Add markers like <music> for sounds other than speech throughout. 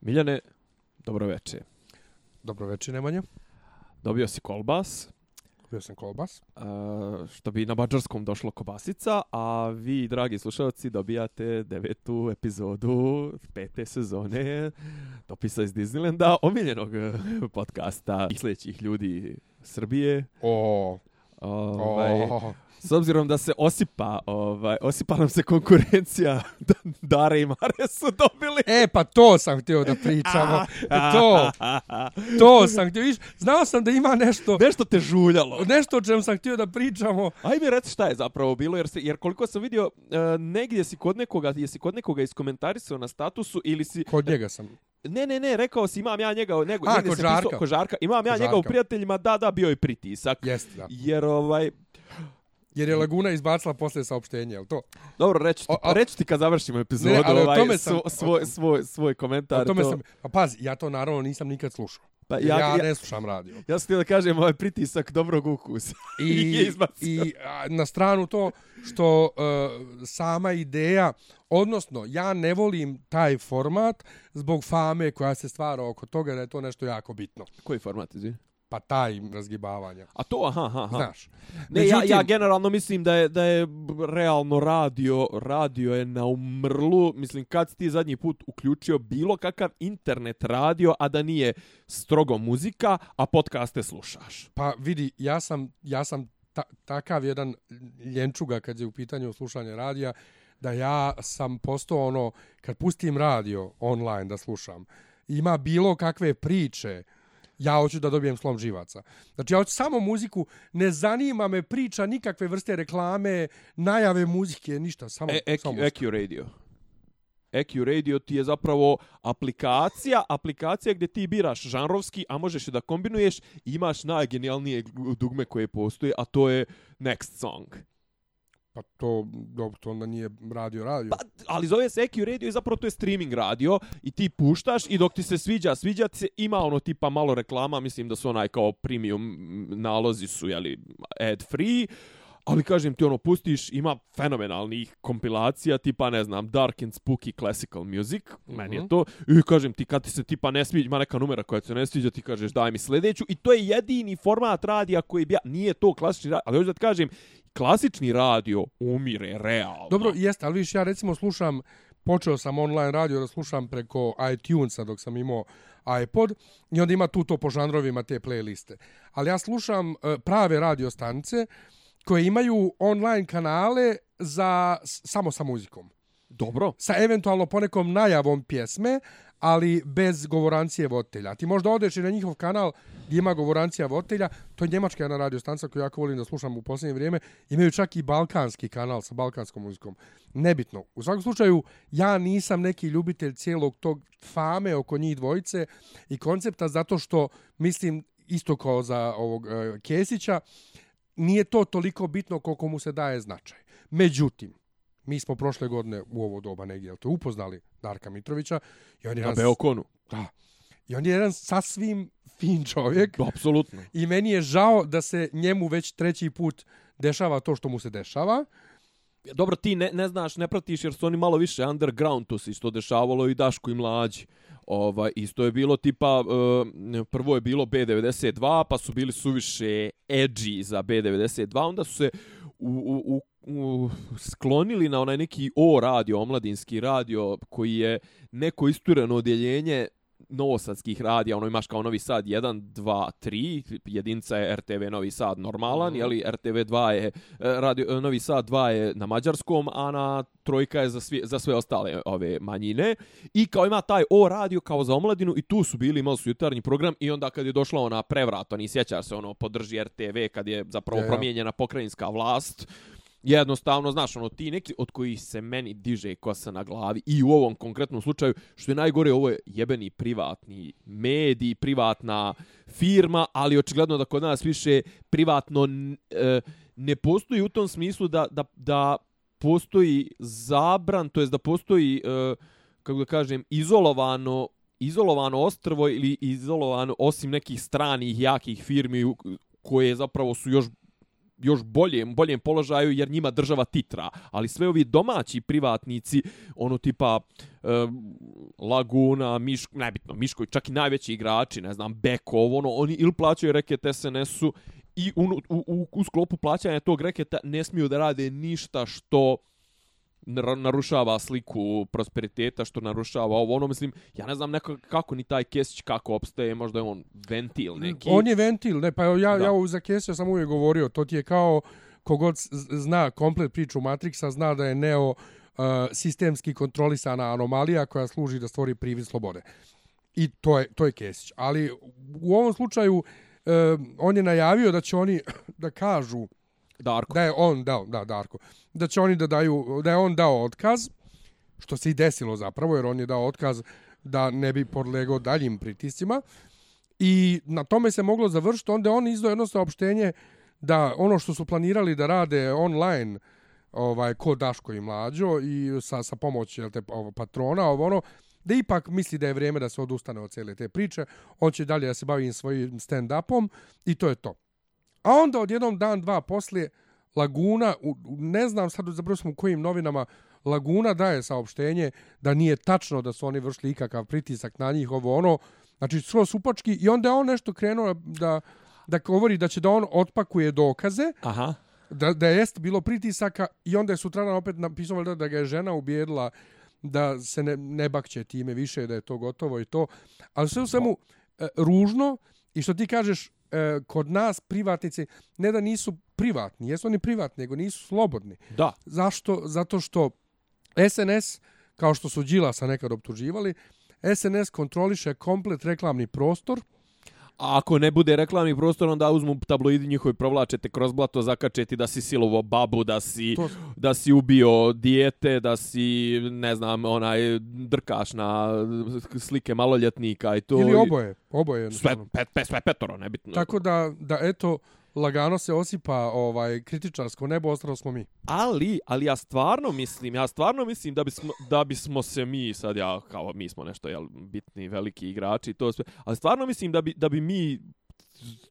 Miljane, dobro veče. Dobro veče, Nemanja. Dobio si kolbas. Dobio sam kolbas. Uh, što bi na mađarskom došlo kobasica, a vi, dragi slušalci, dobijate devetu epizodu pete sezone dopisa iz Disneylanda, omiljenog podcasta i sljedećih ljudi Srbije. O, Ovaj, S obzirom da se osipa, ovaj, osipa nam se konkurencija, <laughs> Dare i Mare su dobili. E, pa to sam htio da pričamo. <laughs> to, to sam htio. Viš, znao sam da ima nešto... Nešto te žuljalo. Nešto o čem sam htio da pričamo. Ajme, reci šta je zapravo bilo, jer, se, jer koliko sam vidio, uh, negdje si kod nekoga, jesi kod nekoga iskomentarisao na statusu ili si... Kod njega sam. Ne, ne, ne, rekao si imam ja njega, nego, A, kod žarka. Kod žarka. Imam ja Kod njega u prijateljima, da, da, bio je pritisak. Jeste, da. Jer, ovaj, Jer je Laguna izbacila posle saopštenja, je to? dobro, reći ti, O, a- reći ti kad završimo epizodu, Ne, ali o ovaj, tome sam- svo- svoj, svoj, svoj komentar. O tome to. sam... Pa pazi, ja to naravno nisam nikad slušao. Pa Ja, ja, ja, ne slušam radio. ja sam da kažem ovaj pritisak dobrog ukusa. <laughs> I, je izbacio. i a, na stranu to što uh, sama ideja, odnosno ja ne volim taj format zbog fame koja se stvara oko toga da je to nešto jako bitno. Koji format, izvini? Pa taj razgibavanja. A to, aha, aha, aha. Znaš. Ne, ja, Međutim- ja generalno mislim da je da je realno radio, radio je na umrlu. Mislim, kad si ti zadnji put uključio bilo kakav internet radio, a da nije strogo muzika, a podcaste slušaš? Pa vidi, ja sam, ja sam ta, takav jedan ljenčuga kad je u pitanju slušanja radija, da ja sam postao ono, kad pustim radio online da slušam, ima bilo kakve priče, ja hoću da dobijem slom živaca. Znači, ja hoću samo muziku, ne zanima me priča nikakve vrste reklame, najave muzike, ništa, samo, E, samo EQ, Radio. EQ Radio ti je zapravo aplikacija, aplikacija gdje ti biraš žanrovski, a možeš i da kombinuješ i imaš najgenijalnije dugme koje postoje, a to je Next Song. Pa to, dobro, to onda nije radio, radio. Pa, ali zove se EQ Radio i zapravo to je streaming radio i ti puštaš i dok ti se sviđa, sviđa ti se, ima ono tipa malo reklama, mislim da su onaj kao premium nalozi su, jeli, ad free, ali kažem ti ono, pustiš, ima fenomenalnih kompilacija, tipa, ne znam, Dark and Spooky Classical Music, mm -hmm. meni je Mhm. to, i kažem ti, kad ti se tipa ne sviđa, ima neka numera koja se ne sviđa, ti kažeš daj mi sljedeću, i to je jedini format radija koji bi ja, nije to klasični radio, ali hoću da ti kažem, klasični radio umire realno. Dobro, jeste, ali viš, ja recimo slušam, počeo sam online radio da slušam preko iTunesa dok sam imao iPod i onda ima tu to po žanrovima te playliste. Ali ja slušam e, prave radio stanice koje imaju online kanale za samo sa muzikom. Dobro. Sa eventualno ponekom najavom pjesme, ali bez govorancije voditelja. Ti možda odeš i na njihov kanal gdje ima govorancija voditelja, to je njemačka jedna radio stanca koju jako volim da slušam u posljednje vrijeme, imaju čak i balkanski kanal sa balkanskom muzikom. Nebitno. U svakom slučaju, ja nisam neki ljubitelj cijelog tog fame oko njih dvojice i koncepta zato što mislim isto kao za ovog uh, Kesića, nije to toliko bitno koliko mu se daje značaj. Međutim, mi smo prošle godine u ovo doba negdje, jel to upoznali Darka Mitrovića i on je Na Beokonu. da, i on je jedan sasvim fin čovjek <laughs> Apsolutno. i meni je žao da se njemu već treći put dešava to što mu se dešava. Dobro, ti ne, ne znaš, ne pratiš jer su oni malo više underground, to se isto dešavalo i Daško i mlađi. Ovaj, isto je bilo tipa, eh, prvo je bilo B92, pa su bili suviše edgy za B92, onda su se u, u, u, u, sklonili na onaj neki O radio, omladinski radio, koji je neko istureno odjeljenje novosadskih radija, ono imaš kao Novi Sad 1, 2, 3, jedinca je RTV Novi Sad normalan, mm. Jeli RTV 2 je, e, radio, e, Novi Sad 2 je na mađarskom, a na trojka je za, sve, za sve ostale ove manjine. I kao ima taj O radio kao za omladinu i tu su bili, imali su jutarnji program i onda kad je došla ona prevrat, oni sjećaš se ono podrži RTV kad je zapravo Ja, ja. promijenjena pokrajinska vlast, jednostavno, znaš, ono, ti neki od kojih se meni diže kosa na glavi i u ovom konkretnom slučaju, što je najgore, ovo je jebeni privatni medij, privatna firma, ali očigledno da kod nas više privatno e, ne postoji u tom smislu da, da, da postoji zabran, to jest da postoji, e, kako da kažem, izolovano izolovano ostrvo ili izolovano osim nekih stranih jakih firmi koje zapravo su još još boljem, boljem položaju jer njima država titra. Ali sve ovi domaći privatnici, ono tipa e, Laguna, Miško, najbitno, Miško, čak i najveći igrači, ne znam, Bekov, ono, oni ili plaćaju reket SNS-u i u, u, u, u sklopu plaćanja tog reketa ne smiju da rade ništa što narušava sliku prosperiteta, što narušava ovo, ono, mislim, ja ne znam neko, kako ni taj Kesić kako opstaje, možda je on ventil neki. On je ventil, ne, pa ja, da. ja za Kesića sam uvijek govorio, to ti je kao, kogod zna komplet priču Matrixa, zna da je Neo uh, sistemski kontrolisana anomalija koja služi da stvori privid slobode. I to je, to je Kesić. Ali u ovom slučaju, uh, on je najavio da će oni <coughs> da kažu Darko. Da je on dao, da, Darko. Da će oni da daju, da je on dao otkaz, što se i desilo zapravo, jer on je dao otkaz da ne bi podlegao daljim pritiscima. I na tome se moglo završiti, onda on izdao jedno saopštenje da ono što su planirali da rade online, ovaj kod Daško i Mlađo i sa sa pomoći jel te ovo, patrona ovo ono da ipak misli da je vrijeme da se odustane od cele te priče on će dalje da se bavi svojim stand upom i to je to A onda od jednom dan, dva poslije, Laguna, u, ne znam sad zapravo smo u kojim novinama, Laguna daje saopštenje da nije tačno da su oni vršili ikakav pritisak na njih, ovo ono, znači sve supački, i onda je on nešto krenuo da, da govori da će da on otpakuje dokaze, Aha. Da, da jest bilo pritisaka i onda je sutradan opet napisao da, da ga je žena ubijedila da se ne, ne bakće time više, da je to gotovo i to. Ali sve u svemu e, ružno i što ti kažeš, e, kod nas privatnici ne da nisu privatni, jesu oni privatni, nego nisu slobodni. Da. Zašto? Zato što SNS, kao što su Đilasa nekad optuživali, SNS kontroliše komplet reklamni prostor, A ako ne bude reklamni prostor, onda uzmu tabloidi njihovi provlačete kroz blato, zakačeti da si silovo babu, da si, to... da si ubio dijete, da si, ne znam, onaj, drkaš na slike maloljetnika i to. Ili oboje, oboje. Sve, pet, pet, sve petoro, nebitno. Tako da, da eto, lagano se osipa ovaj kritičarsko nebo, ostalo smo mi. Ali, ali ja stvarno mislim, ja stvarno mislim da bismo, da bismo se mi, sad ja, kao mi smo nešto, jel, bitni, veliki igrači, to sve, ali stvarno mislim da bi, da bi mi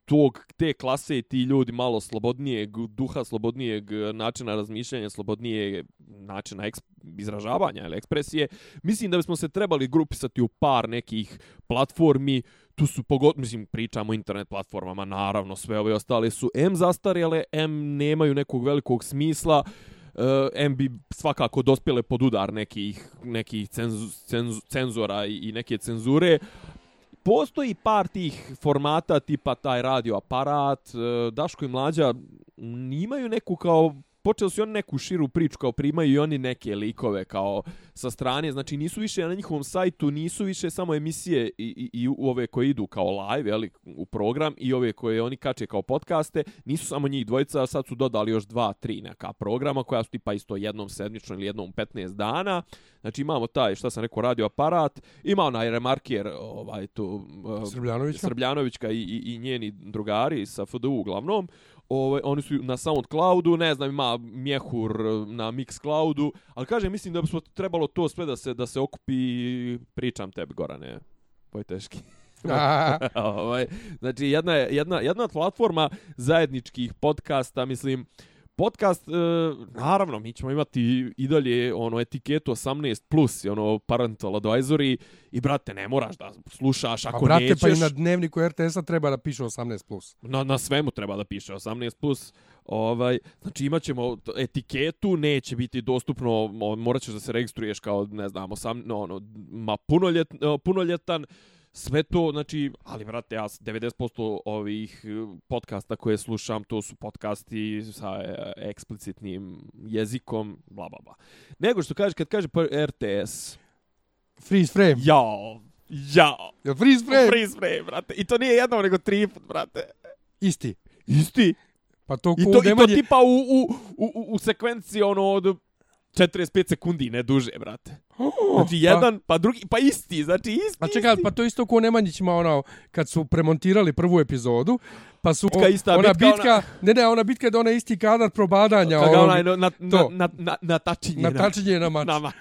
tog, te klase i ti ljudi malo slobodnijeg duha, slobodnijeg e, načina razmišljanja, slobodnije načina eks, izražavanja ili ekspresije, mislim da bismo se trebali grupisati u par nekih platformi, tu su pogod, mislim, pričamo o internet platformama, naravno, sve ove ostale su M zastarjele, M nemaju nekog velikog smisla, e, uh, M bi svakako dospjele pod udar nekih, nekih cenzu, cenzu, cenzora i, i neke cenzure, postoji par tih formata tipa taj radio aparat, e, Daško i Mlađa imaju neku kao počeli su oni neku širu priču kao primaju i oni neke likove kao sa strane, znači nisu više na njihovom sajtu, nisu više samo emisije i, i, i ove koje idu kao live jeli, u program i ove koje oni kače kao podcaste, nisu samo njih dvojica, sad su dodali još dva, tri neka programa koja su tipa isto jednom sedmično ili jednom 15 dana, znači imamo taj, šta sam rekao, radio aparat, ima onaj remarkijer, ovaj, tu, Srbljanovićka, Srbljanovićka i, i, i njeni drugari sa FDU uglavnom, Ove, oni su na SoundCloudu, ne znam, ima Mjehur na Mixcloudu, ali kaže mislim da bi smo trebalo to sve da se da se okupi, pričam tebi, Gorane, teški. <laughs> <laughs> ovaj, znači, jedna, jedna, jedna platforma zajedničkih podcasta, mislim, podcast, e, naravno, mi ćemo imati i dalje ono etiketu 18+, plus, ono parental advisory, i brate, ne moraš da slušaš ako A brate, nećeš. pa i na dnevniku RTS-a treba da piše 18+. Plus. Na, na svemu treba da piše 18+. Plus. Ovaj, znači imat ćemo etiketu, neće biti dostupno, morat ćeš da se registruješ kao, ne znam, osam, no, ono, ma punoljet, punoljetan, sve to, znači, ali vrate, ja 90% ovih e, podcasta koje slušam, to su podcasti sa e, eksplicitnim jezikom, bla, bla, bla. Nego što kaže, kad kaže pa RTS... Freeze frame. Jao, jao. Ja, freeze frame. Freeze frame, brate. I to nije jedno, nego tri put, brate. Isti. Isti. Pa to, I to, i to tipa u, u, u, u sekvenciji ono od 45 sekundi, ne duže, brate. Znači, pa- jedan, pa, pa drugi, pa isti, znači isti, A čekaj, pa to isto ko Nemanjić ima ono, kad su premontirali prvu epizodu, pa su bitka, ista, ona bitka, bitka, ona... ne ne, ona bitka da ona isti kadar probadanja, Kaga ono, onaj, na, na, to. na, na, na, tačinje. Na tačinje na mač. Na mač.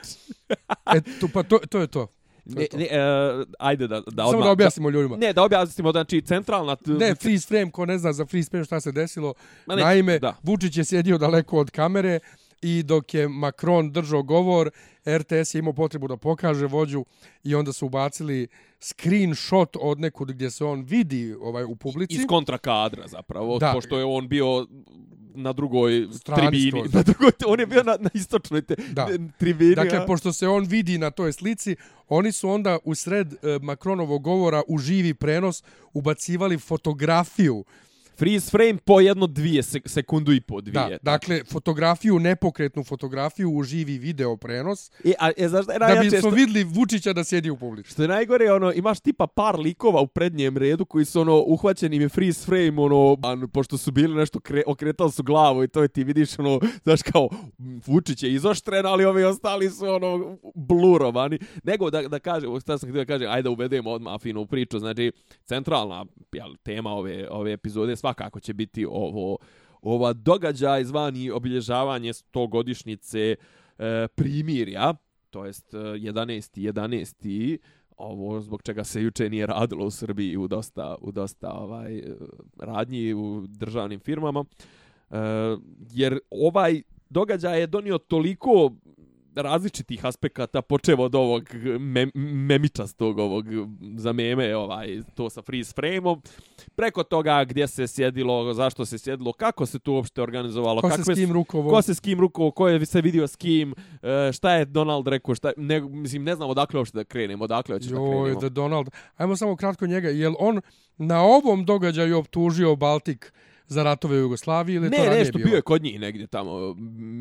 <laughs> e, to, pa to, to je to. Je Ne, ne, e, ajde da, da Samo da objasnimo ljudima. Ne, da objasnimo, znači, centralna... Ne, freeze frame, ko ne zna za freeze frame šta se desilo. Ma ne, Naime, da. Vučić je sjedio daleko od kamere i dok je Macron držao govor, RTS je imao potrebu da pokaže vođu i onda su ubacili screenshot od nekud gdje se on vidi ovaj u publici. iz kontrakadra zapravo, Da. pošto je on bio na drugoj Strani tribini. skroz. <laughs> Na drugoj, on je bio na, na istočnoj te, Da. tribini. Dakle, pošto se on vidi na toj slici, oni su onda u sred e, Macronovog govora u živi prenos ubacivali fotografiju. Freeze frame po jedno dvije, sek, sekundu i po Da, dvije. dakle, fotografiju, nepokretnu fotografiju u živi video prenos, E, a, e, znaš da najjače? bismo što, vidli Vučića da sjedi u publici. što je najgore, ono, imaš tipa par likova u prednjem redu koji su ono uhvaćeni im je freeze frame, ono, an, pošto su bili nešto, kre, okretali su glavu i to je ti vidiš, ono, znaš kao, Vučić je izoštren, ali ovi ostali su, ono, blurovani. Nego da, da kažem, šta sam htio da kažem, ajde da uvedemo odmah finu priču, znači, centralna jel, tema ove, ove epizode svakako će biti ovo, ova događaj zvani obilježavanje 100 godišnjice e, primirja, to jest e, 11. 11. ovo zbog čega se juče nije radilo u Srbiji u dosta, u dosta ovaj, e, radnji u državnim firmama. E, jer ovaj događaj je donio toliko različitih aspekata počevo od ovog mem, memičastog ovog za meme ovaj to sa freeze frame-om preko toga gdje se sjedilo zašto se sjedilo kako se to uopšte organizovalo Ko se kakve s kim rukovo? ko se s kim ruko, ko je se vidio s kim, e, šta je Donald rekao, šta, ne, mislim, ne znam odakle uopšte da krenemo, odakle hoćeš da Joj, krenemo. da Donald. Ajmo samo kratko njega. Jel on na ovom događaju optužio Baltik za ratove u Jugoslaviji ili to Ne, ranije nešto bilo? bio je kod njih negdje tamo,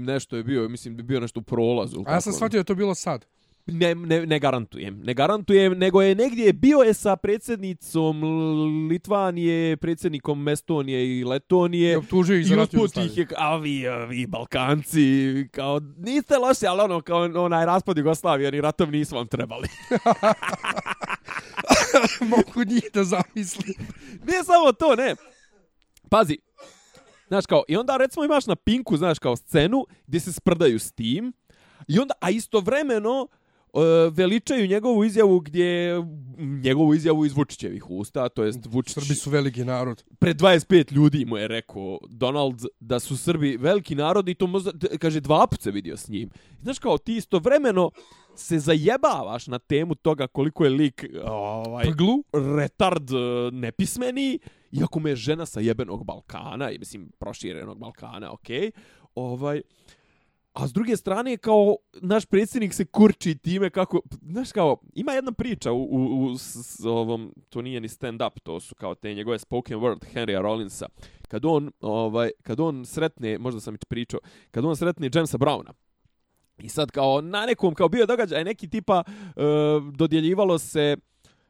nešto je bio, mislim bio nešto u prolazu. A ja sam shvatio da to bilo sad. Ne, ne, ne garantujem, ne garantujem, nego je negdje bio je sa predsjednicom Litvanije, predsjednikom Estonije i Letonije. I optužio ih za I rat u usput ih Jugoslaviji. je, a vi, a vi Balkanci, kao, niste loši, ali ono, kao onaj raspad Jugoslavije, oni ratovi nisu vam trebali. <laughs> Mogu njih da zamisli. Nije samo to, ne. Pazi. Znaš kao, i onda recimo imaš na Pinku, znaš kao scenu gdje se sprdaju s tim. I onda, a istovremeno veličaju njegovu izjavu gdje njegovu izjavu iz Vučićevih usta, to jest Vučić Srbi su veliki narod. pred 25 ljudi mu je rekao Donald da su Srbi veliki narod i to možda, d- kaže, dva put se vidio s njim. Znaš kao, ti istovremeno se zajebavaš na temu toga koliko je lik ovaj, Pglu? retard e, nepismeni, iako me je žena sa jebenog Balkana, i mislim proširenog Balkana, okej. Ovaj, a s druge strane, kao, naš predsjednik se kurči time kako, znaš kao, ima jedna priča u, u, u s, s ovom, to nije ni stand-up, to su kao te njegove spoken word Henrya Rollinsa. Kad on, ovaj, kad on sretne, možda sam i pričao, kad on sretne Jamesa Browna, I sad kao na nekom, kao bio događaj, neki tipa e, dodjeljivalo se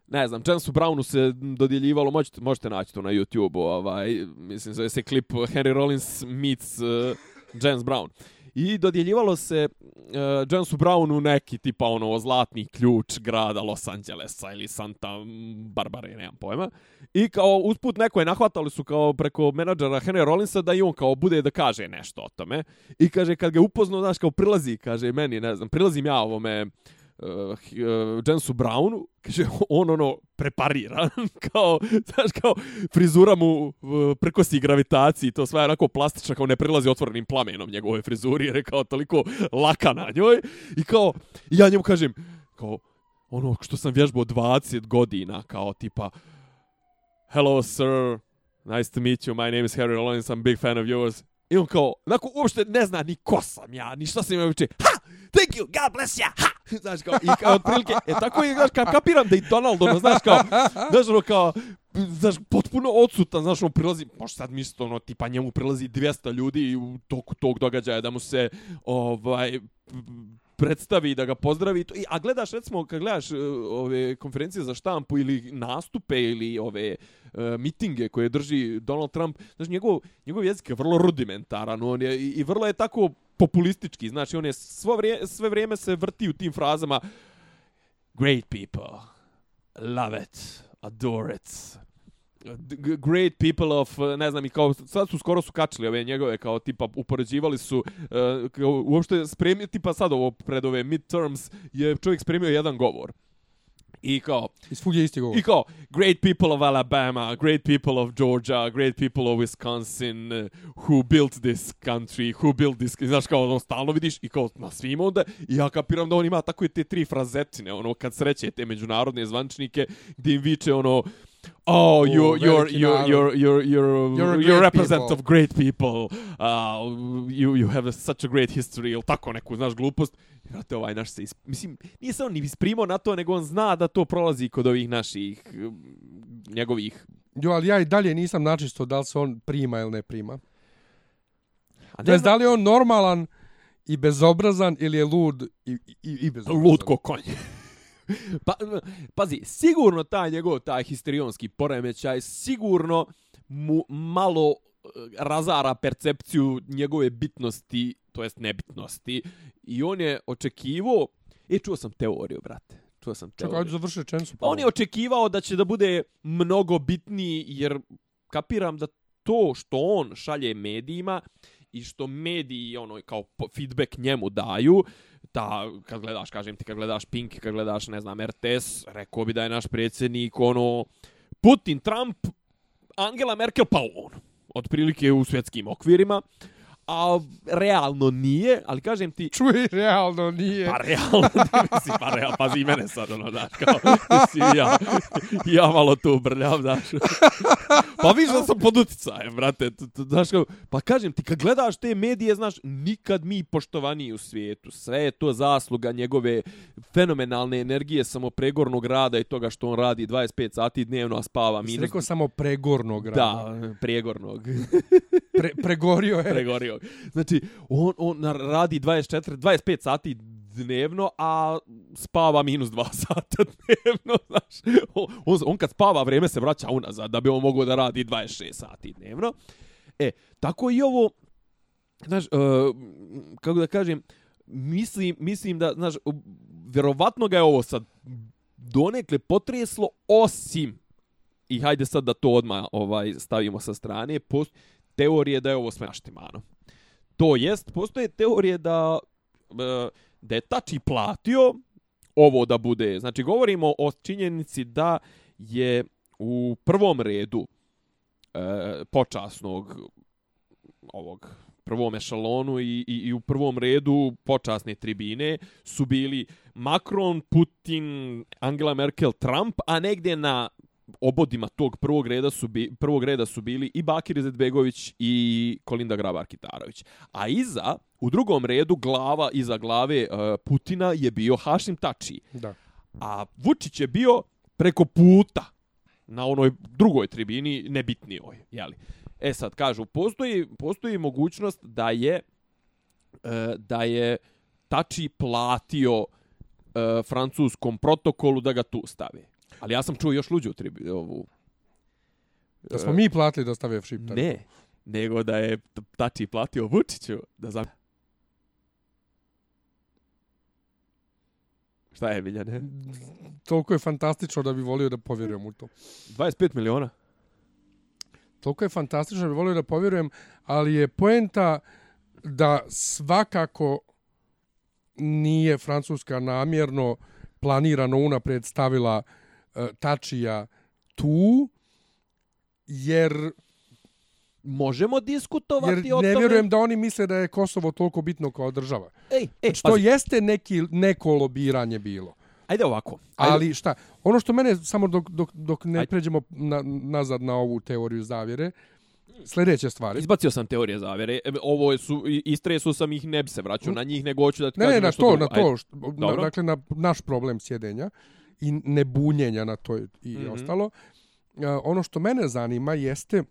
ne znam, Jamesu Brownu se dodjeljivalo, možete, možete naći to na YouTube-u, ovaj, mislim, zove se klip Henry Rollins meets uh, James Brown. I dodjeljivalo se e, uh, Jamesu Brownu neki tipa ono zlatni ključ grada Los Angelesa ili Santa Barbara, nemam pojma. I kao usput neko je nahvatali su kao preko menadžera Henry Rollinsa da i on kao bude da kaže nešto o tome. I kaže kad ga upoznao, znaš, kao prilazi, kaže meni, ne znam, prilazim ja ovome uh, uh, Jensu Brownu, kaže, on ono preparira, <laughs> kao, znaš, kao frizura mu uh, prkosi gravitaciji, to sve je onako plastična, kao ne prilazi otvorenim plamenom njegove frizuri, jer je kao toliko laka na njoj. I kao, i ja njemu kažem, kao, ono što sam vježbao 20 godina, kao tipa, hello sir, nice to meet you, my name is Harry Rollins, I'm a big fan of yours. I on kao, onako uopšte ne zna ni ko sam ja, ni šta sam imao uče. Ha! Thank you, God bless ya! Ha! <laughs> Znaš kao, i kao otprilike, e tako je, znaš, kao, kapiram da i Donald, ono, znaš kao, <laughs> znaš ono kao, znaš, potpuno odsutan, znaš, on prilazi, možda sad mislite, ono, tipa njemu prilazi 200 ljudi u toku tog događaja da mu se, ovaj, predstavi da ga pozdravi to i a gledaš recimo kad gledaš uh, ove konferencije za štampu ili nastupe ili ove uh, mitinge koje drži Donald Trump znači njegov njegov jezik je vrlo rudimentaran on je i, i vrlo je tako populistički znači on je svo vrijeme sve vrijeme se vrti u tim frazama great people love it adore it great people of, ne znam, i kao, sad su skoro su kačili ove njegove, kao tipa upoređivali su, uh, kao, uopšte spremio, tipa sad ovo pred ove midterms, je čovjek spremio jedan govor. I kao, I svugdje isti govor. I kao, great people of Alabama, great people of Georgia, great people of Wisconsin, uh, who built this country, who built this... Znaš, kao, ono, stalno vidiš i kao, na svim onda, i ja kapiram da on ima tako i te tri frazetine, ono, kad sreće te međunarodne zvančnike, gdje im viče, ono, Oh, you you're you're you're you're you're You're a you're, represent people. of great people. Uh, you you have a, such a great history. Ili tako neku, znaš, glupost. Vrate, ovaj naš se, is, mislim, nije se on ni isprimao na to, nego on zna da to prolazi kod ovih naših, um, njegovih. Jo, ali ja i dalje nisam načisto da li se on prima ili ne prima. A Ne da li je on normalan i bezobrazan ili je lud i, i, i bezobrazan. lud ko konj. Pa, pazi, sigurno taj njegov, taj histerionski poremećaj, sigurno mu malo eh, razara percepciju njegove bitnosti, to jest nebitnosti. I on je očekivao, e, čuo sam teoriju, brate. Čuo sam teoriju. Čekaj, ajde završi. Pa on je očekivao da će da bude mnogo bitniji, jer kapiram da to što on šalje medijima i što mediji ono kao feedback njemu daju, ta, kad gledaš, kažem ti, kad gledaš Pink, kad gledaš, ne znam, RTS, rekao bi da je naš predsjednik, ono, Putin, Trump, Angela Merkel, pa on. Otprilike u svjetskim okvirima. A realno nije, ali kažem ti, Čuj, realno nije. Pa realno, <laughs> mislim, pa realno, pazi i mene sad, ono, znaš, kao, mislim, ja, ja malo tu brljam, znaš. Pa viš da sam pod uticajem, brate, znaš, kao, pa kažem ti, kad gledaš te medije, znaš, nikad mi poštovaniji u svijetu, sve je to zasluga njegove fenomenalne energije, samopregornog rada i toga što on radi 25 sati dnevno, a spava Minus... minus... rekao samo pregornog rada. Da, prijegornog. Pre, pregorio je. pregorio. Znači, on, on radi 24, 25 sati dnevno, a spava minus 2 <laughs> sata dnevno, znaš. On, on, on kad spava, vrijeme se vraća unazad, da bi on mogao da radi 26 sati dnevno. E, tako i ovo, znaš, uh, kako da kažem, mislim, mislim da, znaš, vjerovatno ga je ovo sad donekle potreslo, osim, i hajde sad da to odmah ovaj, stavimo sa strane, post, teorije da je ovo sve naštimano. To jest, postoje teorije da, e, da je Tači platio ovo da bude. Znači, govorimo o činjenici da je u prvom redu e, počasnog ovog prvom ešalonu i, i, i u prvom redu počasne tribine su bili Macron, Putin, Angela Merkel, Trump, a negdje na obodima tog prvog reda su bi, prvog reda su bili i Bakir Izetbegović i Kolinda Grabar-Kitarović. A iza, u drugom redu, glava iza glave uh, Putina je bio Hašim Tači. Da. A Vučić je bio preko puta na onoj drugoj tribini, nebitnijoj, jeli. E sad, kažu, postoji, postoji mogućnost da je e, da je Tači platio e, francuskom protokolu da ga tu stave. Ali ja sam čuo još luđu tribi, ovu... Da smo mi platili da stave šiptar. Ne, nego da je Tači platio Vučiću da za... Šta je, Miljane? Toliko je fantastično da bi volio da povjerujem u to. 25 miliona? Toliko je fantastično da bi volio da povjerujem, ali je poenta da svakako nije Francuska namjerno planirano unapred stavila uh, Tačija tu, jer, Možemo diskutovati jer o ne tome. vjerujem da oni misle da je Kosovo toliko bitno kao država. Ej, ej, Što pazi, jeste neki, neko lobiranje bilo. ajde ovako. Ajde, Ali šta, ono što mene, samo dok, dok, dok ne Ajde. pređemo na, nazad na ovu teoriju zavjere, sljedeće stvari. Izbacio sam teorije zavere. E, Ovo su, istresu sam ih, ne bi se vraćao na njih, nego hoću da ti Ne, ne, kažem na nešto to, drugo. na to, što, na, dakle na naš problem sjedenja i nebunjenja na to i mm -hmm. ostalo. A, ono što mene zanima jeste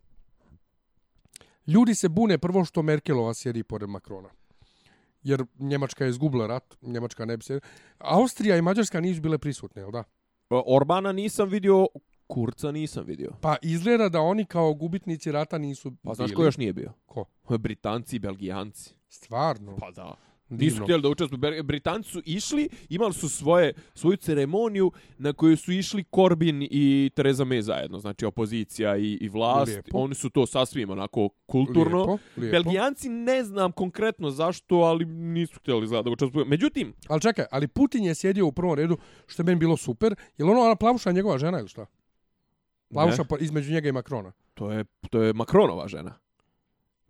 ljudi se bune prvo što Merkelova sjedi pored Makrona. Jer Njemačka je izgubila rat, Njemačka ne bi se... Austrija i Mađarska nisu bile prisutne, jel da? Orbana nisam vidio, Kurca nisam vidio. Pa izgleda da oni kao gubitnici rata nisu Pa znaš bili. ko još nije bio? Ko? Britanci i Belgijanci. Stvarno? Pa da. Nisu Divno. htjeli da učestvuju. Britanci su išli, imali su svoje, svoju ceremoniju na kojoj su išli Corbyn i Theresa May zajedno, znači opozicija i, i vlast. Lijepo. Oni su to sasvim onako kulturno. Lijepo, lijepo. Belgijanci ne znam konkretno zašto, ali nisu htjeli izgleda da učestvuju. Međutim, Ali čekaj, ali Putin je sjedio u prvom redu, što je meni bilo super. Je li ono ona plavuša njegova žena ili šta? Plavuša ne, između njega i Makrona. to je, to je Makronova žena.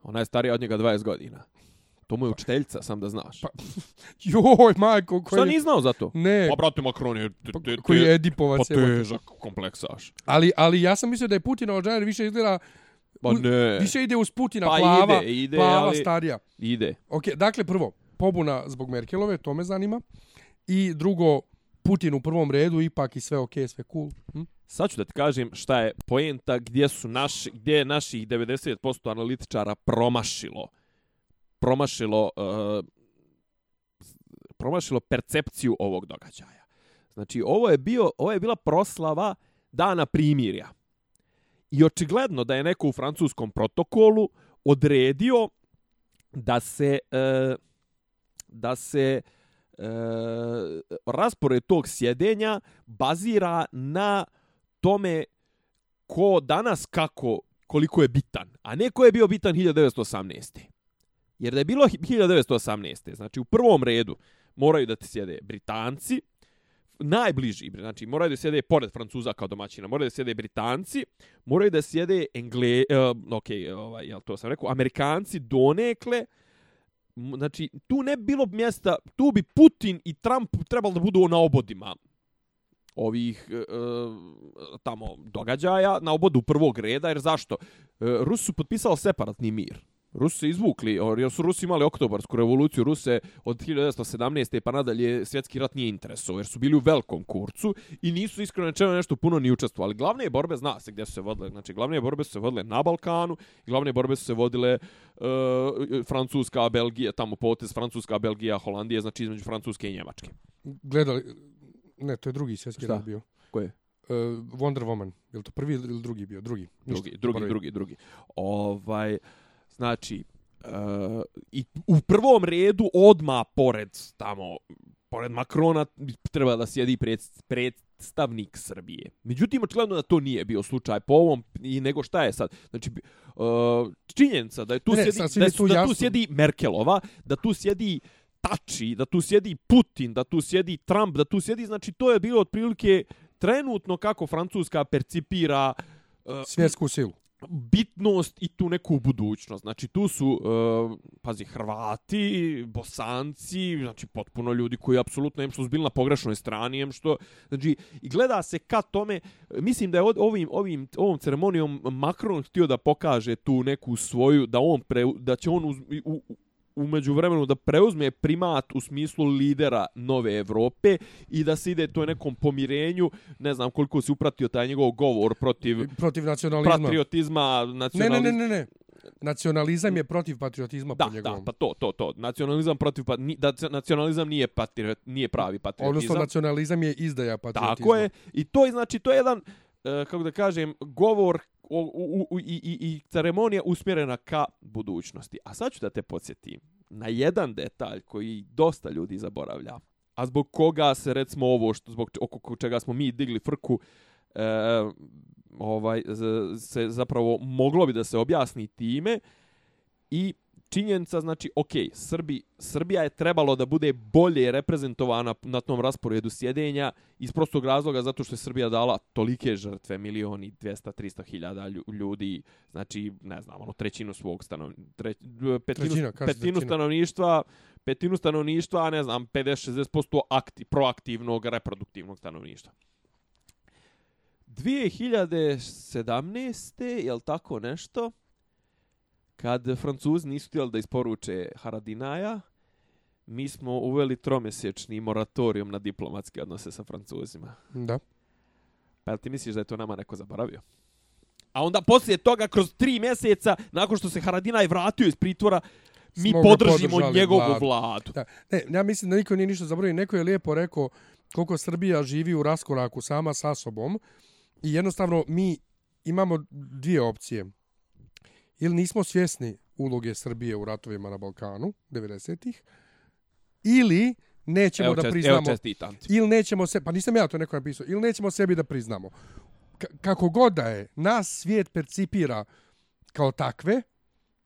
Ona je starija od njega 20 godina. To mu je učiteljica, sam da znaš. Pa, <laughs> Joj, majko, koji... Šta nisi znao za to? Ne, Pa, brate, Makron je... te- pa, te- koji je Edipovac. Pa jebote. težak kompleksaš. Ali, ali ja sam mislio da je Putinova žena jer više izgleda... Pa u- ne. Više ide uz Putina, Pa plava, ide, ide, plava ali- starija. Ide. Ok, dakle, prvo, pobuna zbog Merkelove, to me zanima. I drugo, Putin u prvom redu, ipak i sve ok, sve cool. Hm? Sad ću da ti kažem šta je poenta, gdje su naši, gdje je naših 90% analitičara promašilo. Promašilo uh, promašilo percepciju ovog događaja. Znači, ovo je bio, ovo je bila proslava dana primirja. I očigledno da je neko u francuskom protokolu odredio da se e, da se e, raspored tog sjedenja bazira na tome ko danas kako koliko je bitan, a ne ko je bio bitan 1918. Jer da je bilo 1918. Znači u prvom redu moraju da ti sjede Britanci, najbliži, znači moraju da sjede pored Francuza kao domaćina, moraju da sjede Britanci, moraju da sjede Engle, uh, ok, ovaj, jel to sam rekao, Amerikanci donekle, znači tu ne bilo mjesta, tu bi Putin i Trump trebalo da budu na obodima ovih e, e, tamo događaja, na obodu prvog reda, jer zašto? E, Rus su potpisali separatni mir. Rusi se izvukli, jer su Rusi imali oktobarsku revoluciju, Ruse od 1917. pa nadalje svjetski rat nije interesovao, jer su bili u velikom kurcu i nisu iskreno rečeno nešto puno ni učestvovali. Glavne borbe zna se gdje su se vodile, znači glavne borbe su se vodile na Balkanu, glavne borbe su se vodile e, Francuska, Belgija, tamo potez Francuska, Belgija, Holandija, znači između Francuske i Njemačke. Gledali... Ne, to je drugi svjetski rat bio. Ko je? Uh, Wonder Woman. Je to prvi ili drugi bio? Drugi. Ništa, drugi, drugi, drugi, drugi. Ovaj, znači, uh, i u prvom redu odma pored tamo, pored Makrona treba da sjedi pred, predstavnik Srbije. Međutim, očigledno da to nije bio slučaj po ovom, i nego šta je sad? Znači, uh, činjenica da je tu Ne, sjedi, da, je tu da tu jasno. sjedi Merkelova, da tu sjedi Tači, da tu sjedi Putin, da tu sjedi Trump, da tu sjedi, znači to je bilo otprilike trenutno kako Francuska percipira uh, Svjetsku silu bitnost i tu neku budućnost. Znači tu su, uh, pazi, Hrvati, Bosanci, znači potpuno ljudi koji apsolutno em što su bili na pogrešnoj strani, em što, znači, i gleda se ka tome, mislim da je od- ovim, ovim, ovom ceremonijom Macron htio da pokaže tu neku svoju, da on pre, da će on uz, u, u, umeđu vremenu da preuzme primat u smislu lidera nove Evrope i da se ide to nekom pomirenju, ne znam koliko se upratio taj njegov govor protiv Protiv nacionalizma. patriotizma, Ne, nacionalizma. ne, ne, ne, ne. Nacionalizam je protiv patriotizma Da, po da, njegovom. pa to, to, to. Nacionalizam protiv pa ni, da nacionalizam nije patriot, nije pravi patriotizam. Odnosno, nacionalizam je izdaja patriotizma. Tako je. I to je znači to je jedan e, kako da kažem govor u, u, u, i, i, i ceremonija usmjerena ka budućnosti. A sad ću da te podsjetim na jedan detalj koji dosta ljudi zaboravlja. A zbog koga se recimo ovo što zbog oko čega smo mi digli frku e, ovaj se zapravo moglo bi da se objasni time i činjenica znači ok, Srbi, Srbija je trebalo da bude bolje reprezentovana na tom rasporedu sjedenja iz prostog razloga zato što je Srbija dala tolike žrtve, milioni, 200, 300 hiljada lju- ljudi, znači, ne znam, ono, trećinu svog stanovništva, tre, petinu, Trećina, petinu stanovništva, petinu stanovništva, a ne znam, 50-60% akti, proaktivnog, reproduktivnog stanovništva. 2017. je li tako nešto? Kad Francuzi nisu htjeli da isporuče Haradinaja, mi smo uveli tromjesečni moratorijum na diplomatske odnose sa Francuzima. Da. Pa jel ti misliš da je to nama neko zaboravio? A onda poslije toga, kroz tri mjeseca, nakon što se Haradinaj vratio iz pritvora, mi Smo ga podržimo njegovu vladu. vladu. Da. Ne, ja mislim da niko nije ništa zaboravio. Neko je lijepo rekao koliko Srbija živi u raskoraku sama sa sobom i jednostavno mi imamo dvije opcije. Ili nismo svjesni uloge Srbije u ratovima na Balkanu 90-ih ili nećemo Evo, da priznamo evo čestitam ili nećemo se pa nisam ja to neko napisao. Ili nećemo sebi da priznamo. K kako god da je nas svijet percipira kao takve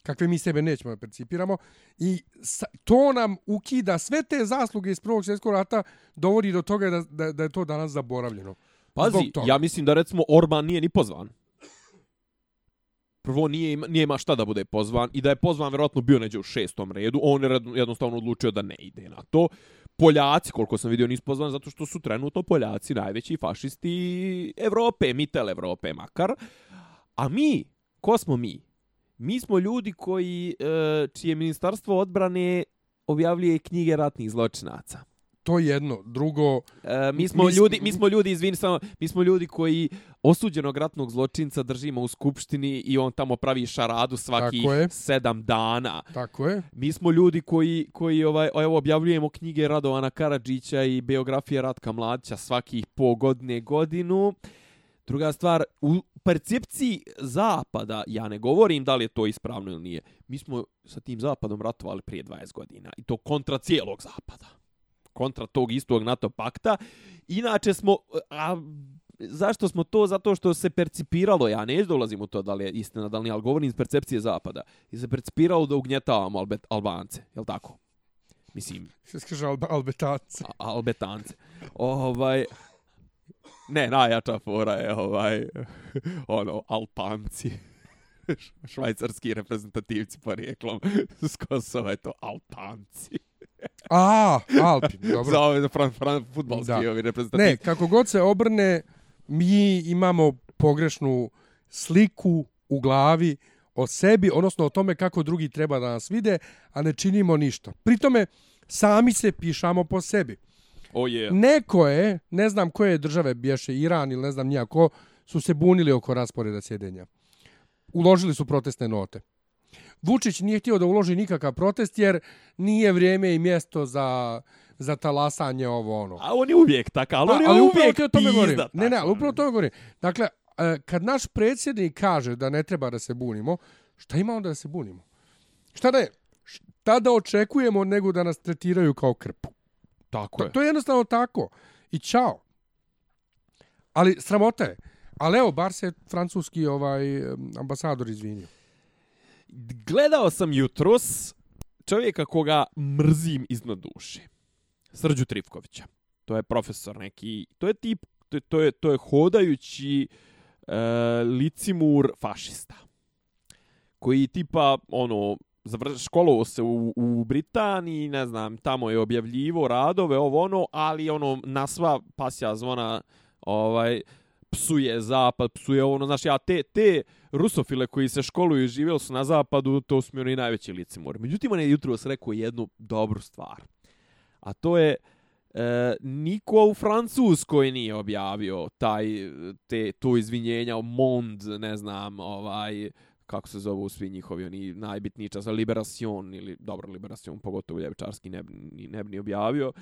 kakve mi sebe nećemo da percipiramo i sa, to nam ukida sve te zasluge iz prvog svjetskog rata dovodi do toga da, da, da je to danas zaboravljeno. Pazi, ja mislim da recimo Orban nije ni pozvan. Prvo nije, ima- nije ima šta da bude pozvan i da je pozvan vjerojatno bio neđe u šestom redu. On je jednostavno odlučio da ne ide na to. Poljaci, koliko sam vidio, nisu pozvani zato što su trenutno Poljaci najveći fašisti Evrope, mitel Evrope makar. A mi, ko smo mi? Mi smo ljudi koji, e, čije ministarstvo odbrane objavljuje knjige ratnih zločinaca to je jedno drugo E, mi smo Mi ljudi, mi smo ljudi, izvini samo, mi smo ljudi koji osuđenog ratnog zločinca držimo u skupštini i on tamo pravi šaradu svakih Tako je. sedam dana. tako je Mi smo ljudi koji, koji ovaj, evo, objavljujemo knjige Radovana Karadžića i biografije Ratka Mladića svakih po godine godinu. Druga stvar, u percepciji zapada, ja ne govorim da li je to ispravno ili nije, mi smo sa tim zapadom ratovali prije 20 godina i to kontra cijelog zapada. Kontra tog istog NATO pakta. Inače smo, a zašto smo to? Zato što se percipiralo, ja neću da ulazim u to da li je istina, da li nije, ali govorim iz percepcije zapada. I se percipiralo da ugnjetavamo Albet, Albance, je li tako? Mislim, se kaže albe, albetac a- albetance. Ovaj ne, najjača fora je ovaj ono alpanci. <laughs> Švajcarski reprezentativci porijeklom <laughs> s Kosova je to alpanci. A alpi <laughs> dobro Za ove fran, fran, futbalski Da. ovi reprezentativci. Ne, kako god se obrne, mi imamo pogrešnu sliku u glavi o sebi, odnosno o tome kako drugi treba da nas vide, a ne činimo ništa. Pritome, sami se pišamo po sebi. O je. Neko je, ne znam koje države bješe, Iran ili ne znam nijako, su se bunili oko rasporeda sjedenja. Uložili su protestne note. Vučić nije htio da uloži nikakav protest jer nije vrijeme i mjesto za, za talasanje ovo ono. A on je uvijek takav, ali Pa, on je ali uvijek to o tome govorim. pizda. Ne, ne, ali upravo to govorim. Dakle, e, kad naš predsjednik kaže da ne treba da se bunimo, šta ima onda da se bunimo? Šta da je? Šta da očekujemo nego da nas tretiraju kao krpu? Tako To, je. to je jednostavno tako. I čao. Ali sramota je. Ali evo, bar se francuski ovaj ambasador izvinio. Gledao sam jutros čovjeka koga mrzim iznad duše. Srđu Trivkovića. To je profesor neki, to je tip, to je, to je, to je hodajući e, licimur fašista. Koji tipa, ono, školovo se u, u Britaniji, ne znam, tamo je objavljivo radove, ovo ono, ali ono, na sva pasja zvona, ovaj, psuje zapad, psuje ono, znaš, ja te, te rusofile koji se školuju i živjeli su na zapadu, to su mi oni najveći licimori. Međutim, on je jutro rekao jednu dobru stvar. A to je, e, niko u Francuskoj nije objavio taj, te, to izvinjenja o Mond, ne znam, ovaj, kako se zovu svi njihovi, oni najbitniji čas, Liberation, ili, dobro, Liberation, pogotovo ljevičarski, ne, ne, ne bi ni objavio.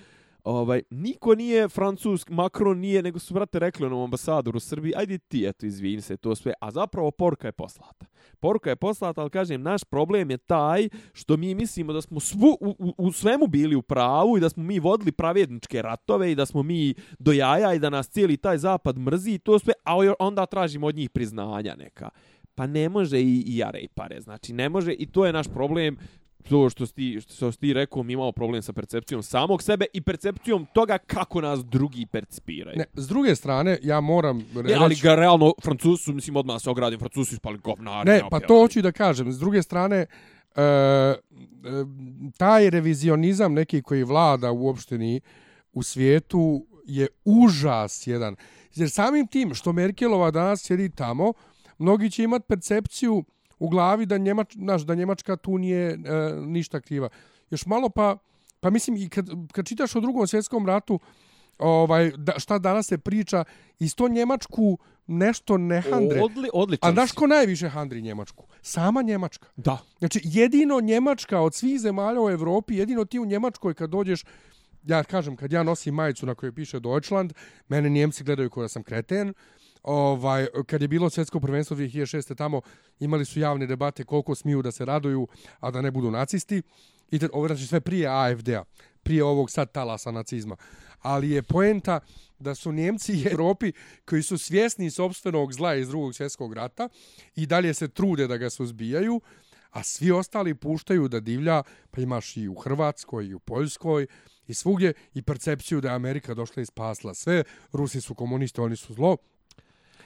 Ovaj, niko nije francusk, Macron nije, nego su, brate, rekli onom ambasadoru u Srbiji, ajde ti, eto, izvini se, to sve. A zapravo poruka je poslata. Poruka je poslata, ali kažem, naš problem je taj što mi mislimo da smo svu, u, u, u svemu bili u pravu i da smo mi vodili pravjedničke ratove i da smo mi do jaja i da nas cijeli taj zapad mrzi i to sve, a onda tražimo od njih priznanja neka. Pa ne može i, i jare i pare, znači ne može i to je naš problem to što si, ti, što si ti rekao, mi imamo problem sa percepcijom samog sebe i percepcijom toga kako nas drugi percipiraju. Ne, s druge strane, ja moram Ne, reći... ali ga realno, Francuzi su, mislim, odmah se ogradim, Francuzi su ispali govnari. Ne, pa to hoću i da kažem. S druge strane, e, e, taj revizionizam neki koji vlada uopšteni u svijetu je užas jedan. Jer samim tim što Merkelova danas sjedi tamo, mnogi će imati percepciju u glavi da, Njemač, naš, da Njemačka tu nije e, ništa kriva. Još malo pa, pa mislim i kad, kad čitaš o drugom svjetskom ratu, ovaj, da, šta danas se priča, isto Njemačku nešto ne handre. Odli, odličan A znaš si. ko najviše handri Njemačku? Sama Njemačka. Da. Znači, jedino Njemačka od svih zemalja u Evropi, jedino ti u Njemačkoj kad dođeš, ja kažem, kad ja nosim majicu na kojoj piše Deutschland, mene Njemci gledaju kao da sam kreten, ovaj, kad je bilo svjetsko prvenstvo 2006. tamo imali su javne debate koliko smiju da se raduju, a da ne budu nacisti. I te, ovo znači sve prije AFD-a. prije ovog sad talasa nacizma. Ali je poenta da su Njemci i Europi koji su svjesni sobstvenog zla iz drugog svjetskog rata i dalje se trude da ga suzbijaju, a svi ostali puštaju da divlja, pa imaš i u Hrvatskoj i u Poljskoj i svugdje i percepciju da je Amerika došla i spasla sve, Rusi su komunisti, oni su zlo,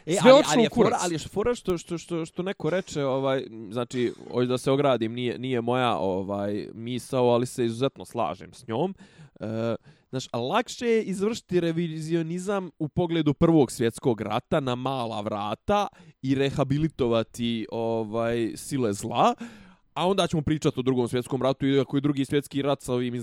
E, Sve ali, ali, u je fora, kurac. ali je fora što, što, što, što neko reče, ovaj, znači, hoću da se ogradim, nije, nije moja ovaj misao, ali se izuzetno slažem s njom. E, znaš, a lakše je izvršiti revizionizam u pogledu prvog svjetskog rata na mala vrata i rehabilitovati ovaj sile zla, a onda ćemo pričati o drugom svjetskom ratu i ako je drugi svjetski rat sa ovim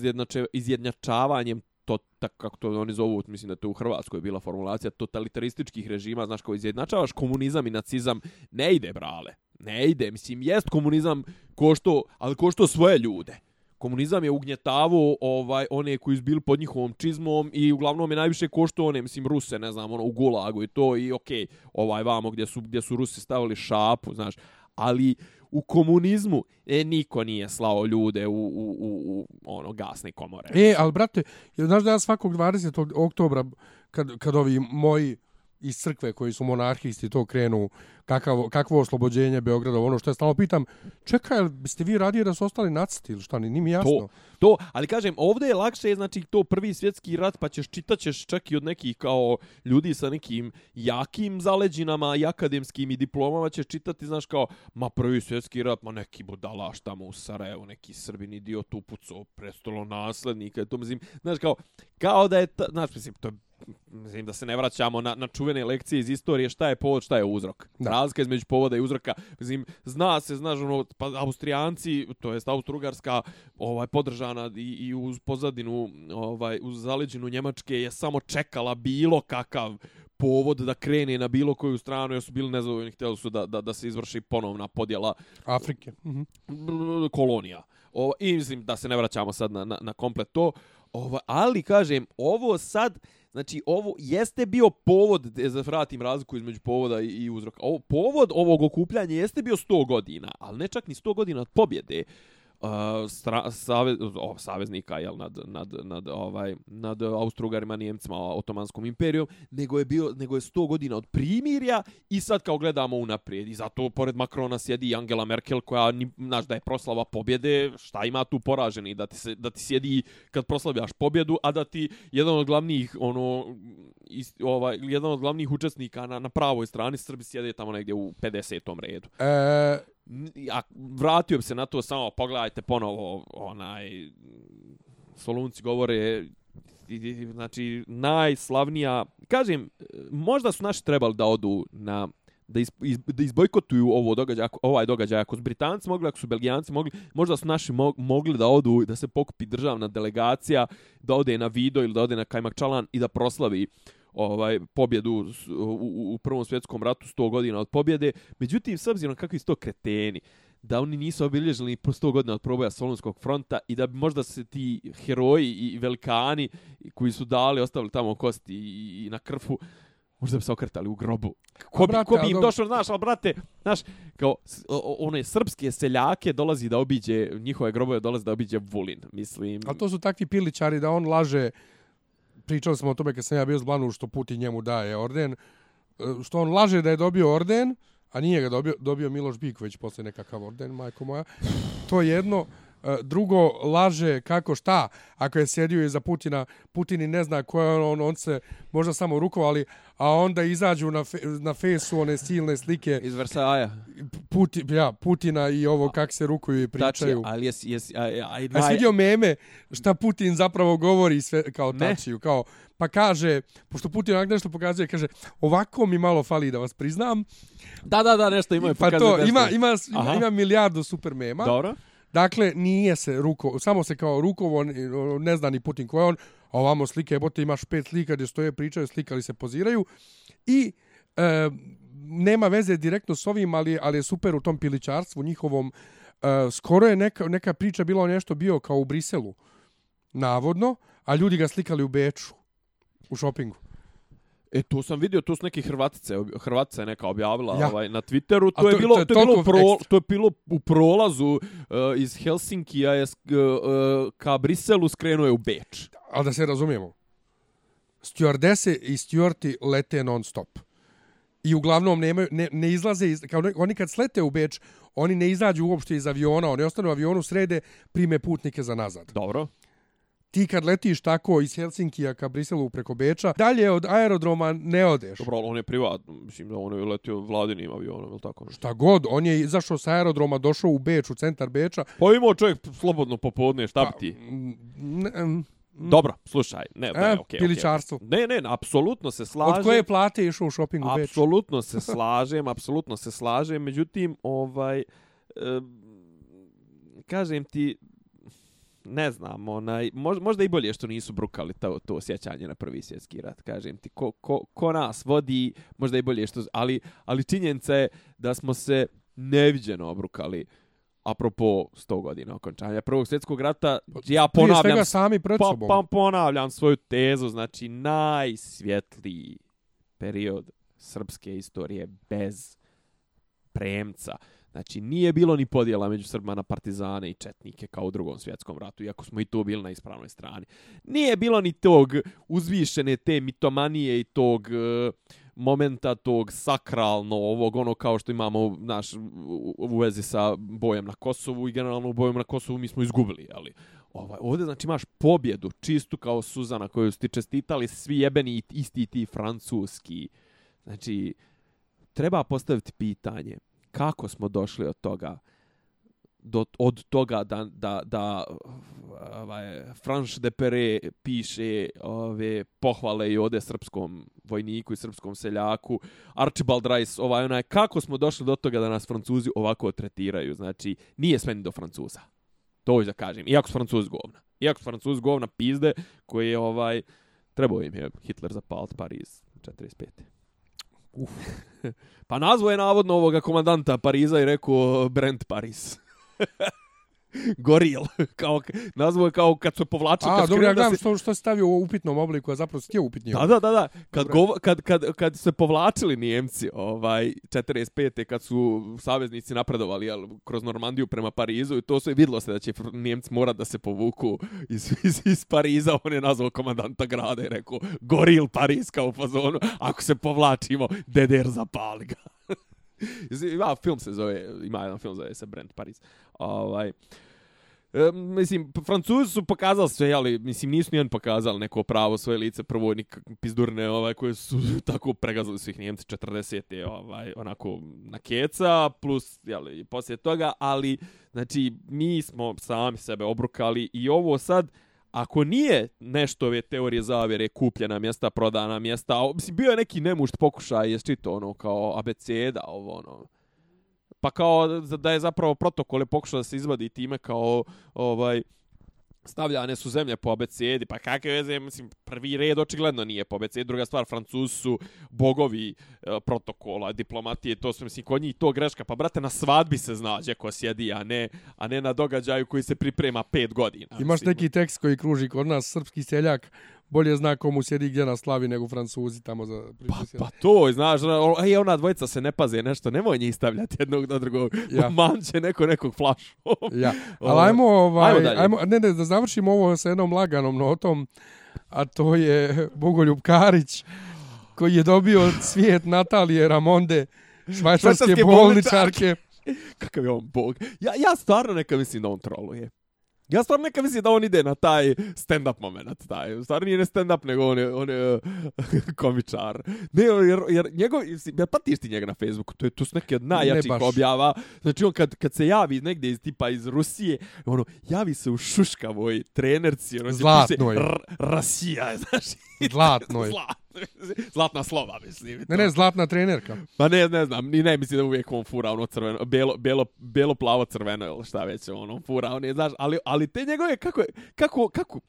izjednačavanjem to tak kako to oni zovu, mislim da to u Hrvatskoj bila formulacija totalitarističkih režima, znaš kao izjednačavaš komunizam i nacizam, ne ide brale. Ne ide, mislim jest komunizam ko što, ali ko što svoje ljude. Komunizam je ugnjetavao ovaj one koji su bili pod njihovom čizmom i uglavnom je najviše košto one, mislim Ruse, ne znam, ono u Gulagu i to i okej, okay, ovaj vamo gdje su gdje su Rusi stavili šapu, znaš, ali u komunizmu e, niko nije slao ljude u, u, u, u ono gasne komore. E, ali brate, jel znaš da ja svakog 20. oktobra, kad, kad ovi moji iz crkve koji su monarhisti to krenu kakav, kakvo oslobođenje Beograda, ono što ja stalno pitam, čekaj, biste vi radije da su ostali nacisti ili šta, ni mi jasno. To, to, ali kažem, ovdje je lakše, znači to prvi svjetski rat, pa ćeš čitaćeš čak i od nekih kao ljudi sa nekim jakim zaleđinama i akademskim i diplomama ćeš čitati, znaš kao, ma prvi svjetski rat, ma neki budalaš tamo u Sarajevu, neki srbin idiot upucao prestolo naslednika, to mislim, znaš kao, kao da je, ta, znaš, mislim, to je mislim da se ne vraćamo na, na čuvene lekcije iz istorije šta je povod, šta je uzrok. Da. Razlika između povoda i uzroka. Mislim, zna se, znaš, ono, pa Austrijanci, to jest Austrougarska, ovaj, podržana i, i uz pozadinu, ovaj, uz zaleđinu Njemačke je samo čekala bilo kakav povod da krene na bilo koju stranu, jer su bili nezadovoljni, htjeli su da, da, da se izvrši ponovna podjela Afrike. Mhm. kolonija. Ovo, I mislim da se ne vraćamo sad na, na, na komplet to. Ovo, ali, kažem, ovo sad, znači, ovo jeste bio povod, da vratim razliku između povoda i, i uzroka. Ovo, povod ovog okupljanja jeste bio 100 godina, ali ne čak ni 100 godina od pobjede uh, stra, save, oh, saveznika jel nad nad nad ovaj nad Austrougarima, Njemcima, Otomanskom imperijom, nego je bio nego je 100 godina od primirja i sad kao gledamo unaprijed i zato pored Makrona sjedi Angela Merkel koja znaš da je proslava pobjede, šta ima tu poraženi da ti se da ti sjedi kad proslavljaš pobjedu, a da ti jedan od glavnih ono is, ovaj jedan od glavnih učesnika na na pravoj strani Srbi sjede tamo negdje u 50. redu. E, ja vratio bi se na to samo pogledajte ponovo onaj Solunci govore znači najslavnija kažem možda su naši trebali da odu na da, iz, iz, da izbojkotuju ovo događaj, ako, ovaj događaj, ako su Britanci mogli, ako su Belgijanci mogli, možda su naši mo, mogli da odu, da se pokupi državna delegacija, da ode na Vido ili da ode na Kajmakčalan i da proslavi ovaj pobjedu u, u, u prvom svjetskom ratu 100 godina od pobjede. Međutim, s obzirom kakvi su to kreteni, da oni nisu obilježili po 100 godina od proboja Solunskog fronta i da bi možda se ti heroji i velikani koji su dali, ostavili tamo kosti i, i na krfu, možda bi se okretali u grobu. Ko bi, ko bi im došao, znaš, ali brate, znaš, kao one srpske seljake dolazi da obiđe, njihove grobove dolazi da obiđe Vulin, mislim. Ali to su takvi piličari da on laže, pričali smo o tome kad sam ja bio zblanu što Putin njemu daje orden, e, što on laže da je dobio orden, a nije ga dobio, dobio Miloš Biković posle nekakav orden, majko moja. To je jedno. Drugo, laže kako šta, ako je sjedio iza Putina, Putin i ne zna ko je on, on se možda samo rukovali, a onda izađu na, fe, na fesu one silne slike. Iz Versaja. Putin, ja, Putina i ovo kak se rukuju i pričaju. Tači, ali jes, jes, a, a, a, vidio meme šta Putin zapravo govori sve kao tačiju, kao pa kaže, pošto Putin onak nešto pokazuje, kaže, ovako mi malo fali da vas priznam. Da, da, da, nešto imaju Pa to, ima, ima, ima, ima milijardu super mema. Dobro. Dakle, nije se ruko, samo se kao rukovo, ne zna ni Putin ko je on, a ovamo slike, bote imaš pet slika gdje stoje, pričaju, slikali se, poziraju. I e, nema veze direktno s ovim, ali, ali je super u tom piličarstvu njihovom. E, skoro je neka, neka priča bilo nešto bio kao u Briselu, navodno, a ljudi ga slikali u Beču, u šopingu. E, to sam vidio, to su neke Hrvatice, Hrvatica je neka objavila Ja. ovaj, na Twitteru, A to je to- bilo, to je to je bilo, pro, to je bilo u prolazu uh, iz Helsinkija je, uh, ka Briselu skrenuo je u Beč. Ali da se razumijemo. Stewardese i stewardi lete non stop. I uglavnom nemaju, ne, ne izlaze, iz, kao ne, oni kad slete u Beč, oni ne izađu uopšte iz aviona, oni ostanu u avionu srede, prime putnike za nazad. Dobro. Ti kad letiš tako iz Helsinkija ka Briselu preko Beča, dalje od aerodroma ne odeš. Dobro, ali on je privatno, mislim da on je letio vladinim avionom, ili tako nešto. Šta god, on je izašao sa aerodroma, došao u Beč, u centar Beča. Pa imao čovjek slobodno popodne, šta bi ti? mm, ne, mm, Dobro, slušaj, ne, ne, E, okej, okej. piličarstvo. Ne, ne, apsolutno se slažem. Od koje plate išao u shopping u Beč? Apsolutno se slažem, apsolutno se slažem, međutim, ovaj, e, kažem ti, ne znam, onaj, možda, možda i bolje što nisu brukali to, to osjećanje na prvi svjetski rat, kažem ti, ko, ko, ko nas vodi, možda i bolje što, ali, ali činjenica je da smo se neviđeno obrukali apropo 100 godina okončanja prvog svjetskog rata, ja Prije svega ponavljam sami pred pa, pa ponavljam svoju tezu, znači najsvjetliji period srpske istorije bez premca. Znači nije bilo ni podjela među Srbima na partizane i četnike kao u drugom svjetskom ratu, iako smo i to bili na ispravnoj strani. Nije bilo ni tog uzvišene te mitomanije i tog e, momenta tog sakralno ovog ono kao što imamo naš u, u vezi sa bojem na Kosovu i generalno u bojem na Kosovu mi smo izgubili, ali ovaj ovdje znači imaš pobjedu čistu kao Suzana koju ste čestitali svi jebeni isti ti francuski. Znači treba postaviti pitanje kako smo došli od toga do, od toga da, da, da ovaj, Franš de Pere piše ove pohvale i ode srpskom vojniku i srpskom seljaku, Archibald Rice, ovaj onaj, kako smo došli do toga da nas Francuzi ovako tretiraju, znači nije sve ni do Francuza. To hoću da kažem, iako su Francuz govna. Iako su Francuz govna pizde, koji je ovaj, trebao im je Hitler zapaliti Pariz 45. Uf. pa nazvo je navodno ovoga komandanta Pariza i rekao Brent Paris. <laughs> <laughs> Goril. kao, nazvo je kao kad se povlačio. A, kad dobro, ja gledam se- što, što si stavio u upitnom obliku, a zapravo si htio upitnije. Da, da, da, da. Kad, govo, kad, kad, kad se povlačili Nijemci, ovaj, 45. kad su saveznici napredovali jel, kroz Normandiju prema Parizu i to se vidlo se da će Nijemci morat da se povuku iz, iz, iz Pariza, on je nazvao komandanta grada i rekao Goril Paris kao fazonu, ako se povlačimo, DDR zapali ga. <laughs> <laughs> ima film se zove, ima jedan film zove se Brand Paris. Ovaj, E, mislim, Francuzi su pokazali sve, ali mislim nisu nijedan pokazali neko pravo svoje lice prvo ni pizdurne ovaj koje su <laughs> tako pregazali svih Njemci 40. ovaj onako na keca plus jeli, poslije toga, ali znači mi smo sami sebe obrukali i ovo sad Ako nije nešto ove teorije zavjere, kupljena mjesta, prodana mjesta, a, mislim, bio je neki nemušt pokušaj, je čito ono, kao abeceda, ovo, ono, pa kao da- je zapravo protokole pokušao da se izvadi time kao ovaj stavljane su zemlje po abecedi, pa kakve veze, mislim, prvi red očigledno nije po abecedi, druga stvar, Francuzi su bogovi e, protokola, diplomatije, to su, mislim, kod njih to greška, pa brate, na svadbi se znađe ko sjedi, a ne, a ne na događaju koji se priprema pet godina. Imaš mislim. neki tekst koji kruži kod nas, srpski seljak bolje zna komu sjedi gdje na slavi nego francuzi tamo za Pa, pa to, znaš, ono, ej, ona dvojica se ne paze nešto, nemoj njih stavljati jednog na drugog, Ja. <laughs> ja. manće neko nekog flašu. <laughs> Ja, <laughs> ali ajmo, ovaj, ajmo dalje. ajmo, ne, ne, da završimo ovo sa jednom laganom notom, a to je Bogoljub Karić, koji je dobio svijet Natalije Ramonde, švajcarske Švajcarske bolničarke. Kakav je on bog. Ja, ja stvarno neka mislim da on troluje. Ja stvarno neka mislim da on ide na taj stand-up moment. Taj. Stvarno nije ne stand-up, nego on je, on je <laughs> komičar. Ne, jer, jer njegov, ja patiš ti njega na Facebooku, to, je, to su neke od najjačih baš. objava. Znači on kad, kad se javi negdje iz tipa iz Rusije, ono, javi se u šuškavoj trenerci, ono, Zlatnoj. piše R- Rasija, <laughs> <laughs> Zlatnoj. Zlatna slova, mislim. Ne, ne, zlatna trenerka. Pa ne, ne znam, ni ne mislim da uvijek on fura ono crveno, belo, belo, belo plavo crveno ili šta već ono, on fura, on je, znaš, ali, ali te njegove, kako, je- kako, kako,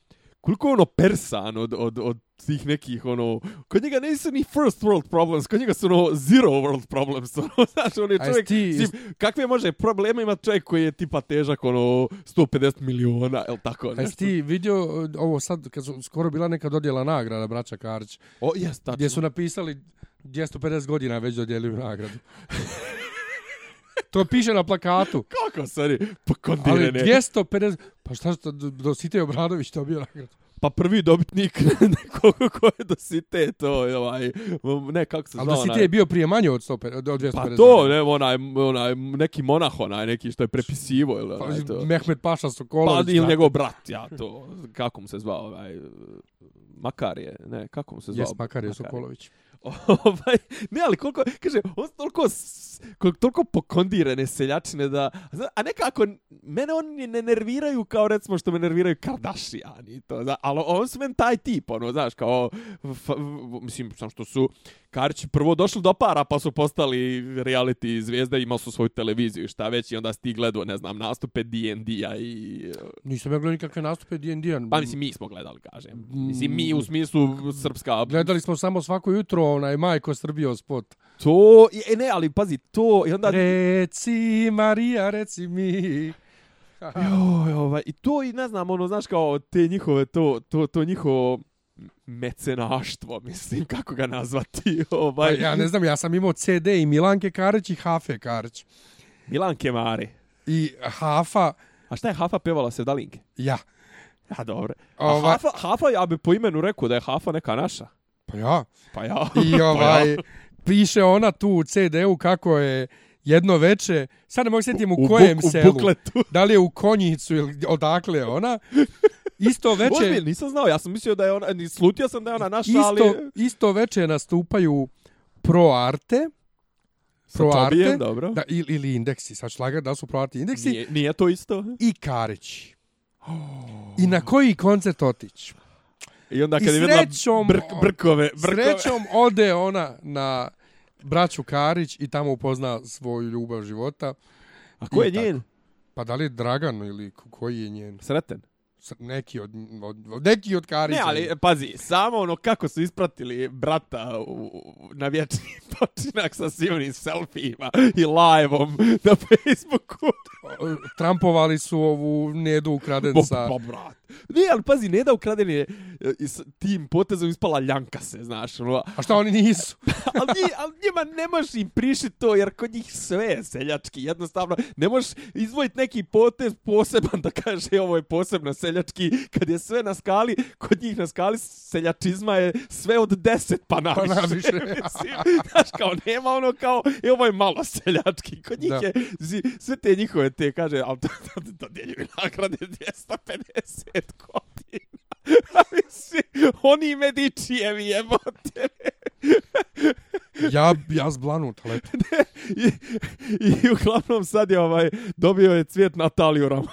koliko je ono persan od, od, od tih nekih, ono, kod njega nisu ni first world problems, kod njega su ono zero world problems, <laughs> ono, znaš, on je čovjek, ti- mislim, kakve može probleme ima čovjek koji je tipa težak, ono, 150 miliona, jel tako, A jesi nešto? ti vidio uh, ovo sad, kad su skoro bila neka dodjela nagrada, braća Karić, O, jes, tačno. gdje su napisali 250 godina već dodjeljuju nagradu. <laughs> to piše na plakatu. <laughs> Kako, sorry, pa Ali kondirene. 250... Pa šta što, do, do Site Obradović dobio nagradu? Pa prvi dobitnik <laughs> nekoga ko je do Site, to je ovaj, ne, kako se Ali zvao do Site onaj- je bio prije manje od, 150, od 250 Pa to, ne, onaj, onaj, neki monah, onaj, neki što je prepisivo, ili Pa, onaj, to. Mehmet Paša Sokolović. Pa ili njegov brat, ja to, kako mu se zvao, ovaj, Makar je, ne, kako mu se zvao? Jes, Makar je Sokolović. <laughs> ovaj, ne, ali koliko, kaže, on su toliko, toliko pokondirane seljačine da, a nekako, mene oni ne nerviraju kao recimo što me nerviraju Kardashian i to, zna, ali on su men taj tip, ono, znaš, kao, f, f, mislim, sam što su Karići prvo došli do para, pa su postali reality zvijezde, imali su svoju televiziju i šta već, i onda si ti gledao, ne znam, nastupe D&D-a i... Nisam ja gledao nikakve nastupe D&D-a. Pa mislim, mi smo gledali, kažem. Mislim, mi u smislu srpska... Gledali smo samo svako jutro onaj Majko Srbio spot. To, e, ne, ali pazi, to, i onda... Reci, Marija, reci mi. Joj, ovaj, i to i ne znam, ono, znaš kao te njihove, to, to, to njihovo mecenaštvo, mislim, kako ga nazvati, <laughs> Pa ovaj, ja ne znam, ja sam imao CD i Milanke Karić i Hafe Karić. Milan Kemare. I Hafa, A šta je Hafa pevala se dalinke? ja. Ja, dobro. A Ova- Hafa, Hafa, ja bi po imenu rekao da je Hafa neka naša. Pa ja. Pa ja. I <laughs> ovaj, piše ona tu u CD-u kako je jedno veče, sad ne mogu sjetiti u, U kojem buk- u selu. bukletu. <laughs> Da li je u Konjicu ili odakle je ona. Isto <laughs> veče, Ozbiljno, nisam znao, ja sam mislio da je ona, ni slutio sam da je ona naša, isto, ali... isto veče nastupaju Pro Arte, Pro Arte, Tobijem, dobro. da, ili, ili indeksi, sad ću lagati da su Pro Arte indeksi, Nije, nije to isto. i Karić. I na koji koncert otići? I onda I kad je vidjela srećom- brk, brkove, brkove. Srećom ode ona na braću Karić i tamo upozna svoju ljubav života. A ko je njen? Pa da li je Dragan ili ko- koji je njen? Sreten. Neki od, od, od neki od Karića. Ne, ali pazi, samo ono kako su ispratili brata u, u- na vječni <laughs> počinak sa svim onim selfijima i live-om na Facebooku. Trampovali su ovu Nedu Bo, ukradenca. bo, brat. Ne, ali pazi, ne da ukraden je e, s tim potezom ispala ljanka se, znaš. Ono, A šta oni nisu? <laughs> ali, nji- ali njima ne možeš im prišiti to, jer kod njih sve je seljački. Jednostavno, ne možeš izdvojiti neki potez poseban da kaže "E, ovo je posebno seljački. Kad je sve na skali, kod njih na skali seljačizma je sve od 10 pa naviše. Pa naviše. <laughs> Mislim, Znaš, kao nema ono kao, e, ovo je malo seljački. Kod njih Da. je, zi, sve te njihove te, kaže, ali to, to, to djeljuju nagrade 250 godina. A <laughs> Mislim, oni medičijevi jebote. Ja, ja zblanut, lepo. <laughs> I, I uglavnom sad je ovaj, dobio je cvijet Nataliju Ram.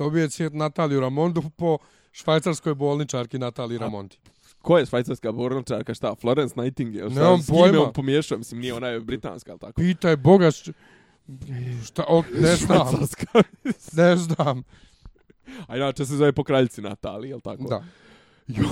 Dobio je cvijet Nataliju Ramondu po švajcarskoj bolničarki Nataliji Ramondi. Ko je švajcarska bornačarka, šta? Florence Nightingale? Šta, Nemam s kime pojma. on pomiješao? Mislim, nije ona je britanska, ali tako? Pitaj Boga š- šta, o, ne <laughs> znam, Švajcarska. ne znam. A inače se zove po kraljici Nataliji, jel tako? Da, Jo.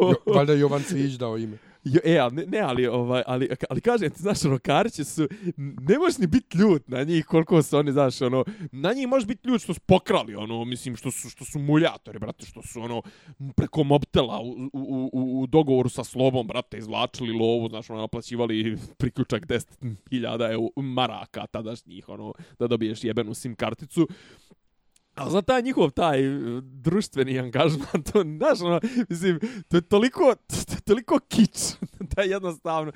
jo, valjda je Jovan Cvić dao ime. Jo, e, ali, ne, ali, ovaj, ali, ali kažem ti, znaš, ono, Karići su, ne možeš ni biti ljut na njih koliko su oni, znaš, ono, na njih možeš biti ljut što su pokrali, ono, mislim, što su, što su muljatori, brate, što su, ono, preko mobtela u, u, u, u dogovoru sa slobom, brate, izvlačili lovu, znaš, ono, naplaćivali priključak 10.000 maraka tadašnjih, ono, da dobiješ jebenu sim karticu. A za taj njihov taj e, društveni angažman, to, znaš, ono, mislim, to je toliko, to je toliko kič, <laughs> da jednostavno,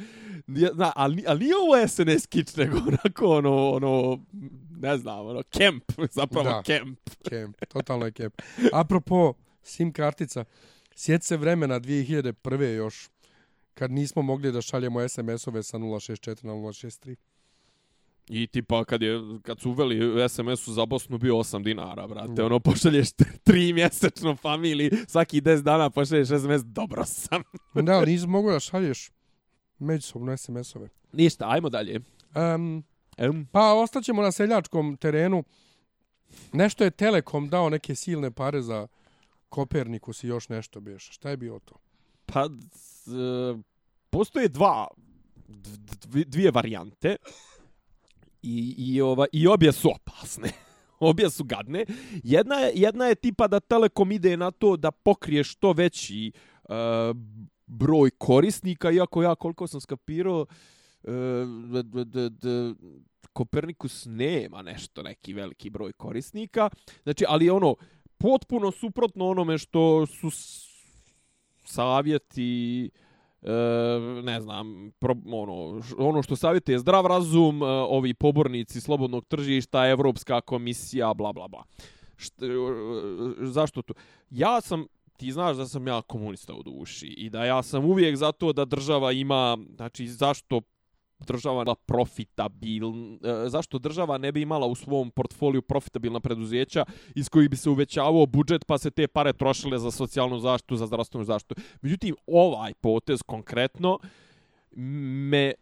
nije, zna, ali, ali nije ovo SNS kič, nego onako, ono, ono, ne znam, ono, kemp, <laughs> zapravo Da. kemp. Kemp, totalno je kemp. Apropo SIM kartica, sjeti se vremena 2001. još, kad nismo mogli da šaljemo SMS-ove sa 064 na 063. I tipa kad je kad su uveli SMS-u za Bosnu bio 8 dinara, brate. Ono pošalješ tri mjesečno familiji, svaki 10 dana pošalješ SMS, dobro sam. <laughs> Da, ali nismo mogli da šalješ međusobno SMS-ove. Ništa, ajmo dalje. Um, Em, pa ostaćemo na seljačkom terenu. Nešto je Telekom dao neke silne pare za Kopernikus i još nešto beš. Šta je bio to? Pa, z, postoje dva, dv, dvije varijante i, i, ova, i obje su opasne. <laughs> obje su gadne. Jedna je, jedna je tipa da Telekom ide na to da pokrije što veći uh, broj korisnika, iako ja koliko sam skapirao, uh, d, d, d, Kopernikus nema nešto, neki veliki broj korisnika. Znači, ali ono, potpuno suprotno onome što su savjeti e, ne znam, pro, ono, ono što savjete je zdrav razum, e, ovi pobornici slobodnog tržišta, Evropska komisija, bla, bla, bla. Št, e, e zašto to? Ja sam, ti znaš da sam ja komunista u duši i da ja sam uvijek za to da država ima, znači zašto država profitabil e, zašto država ne bi imala u svom portfoliju profitabilna preduzeća iz kojih bi se uvećavao budžet pa se te pare trošile za socijalnu zaštitu za zdravstvenu zaštitu? Međutim ovaj potez konkretno me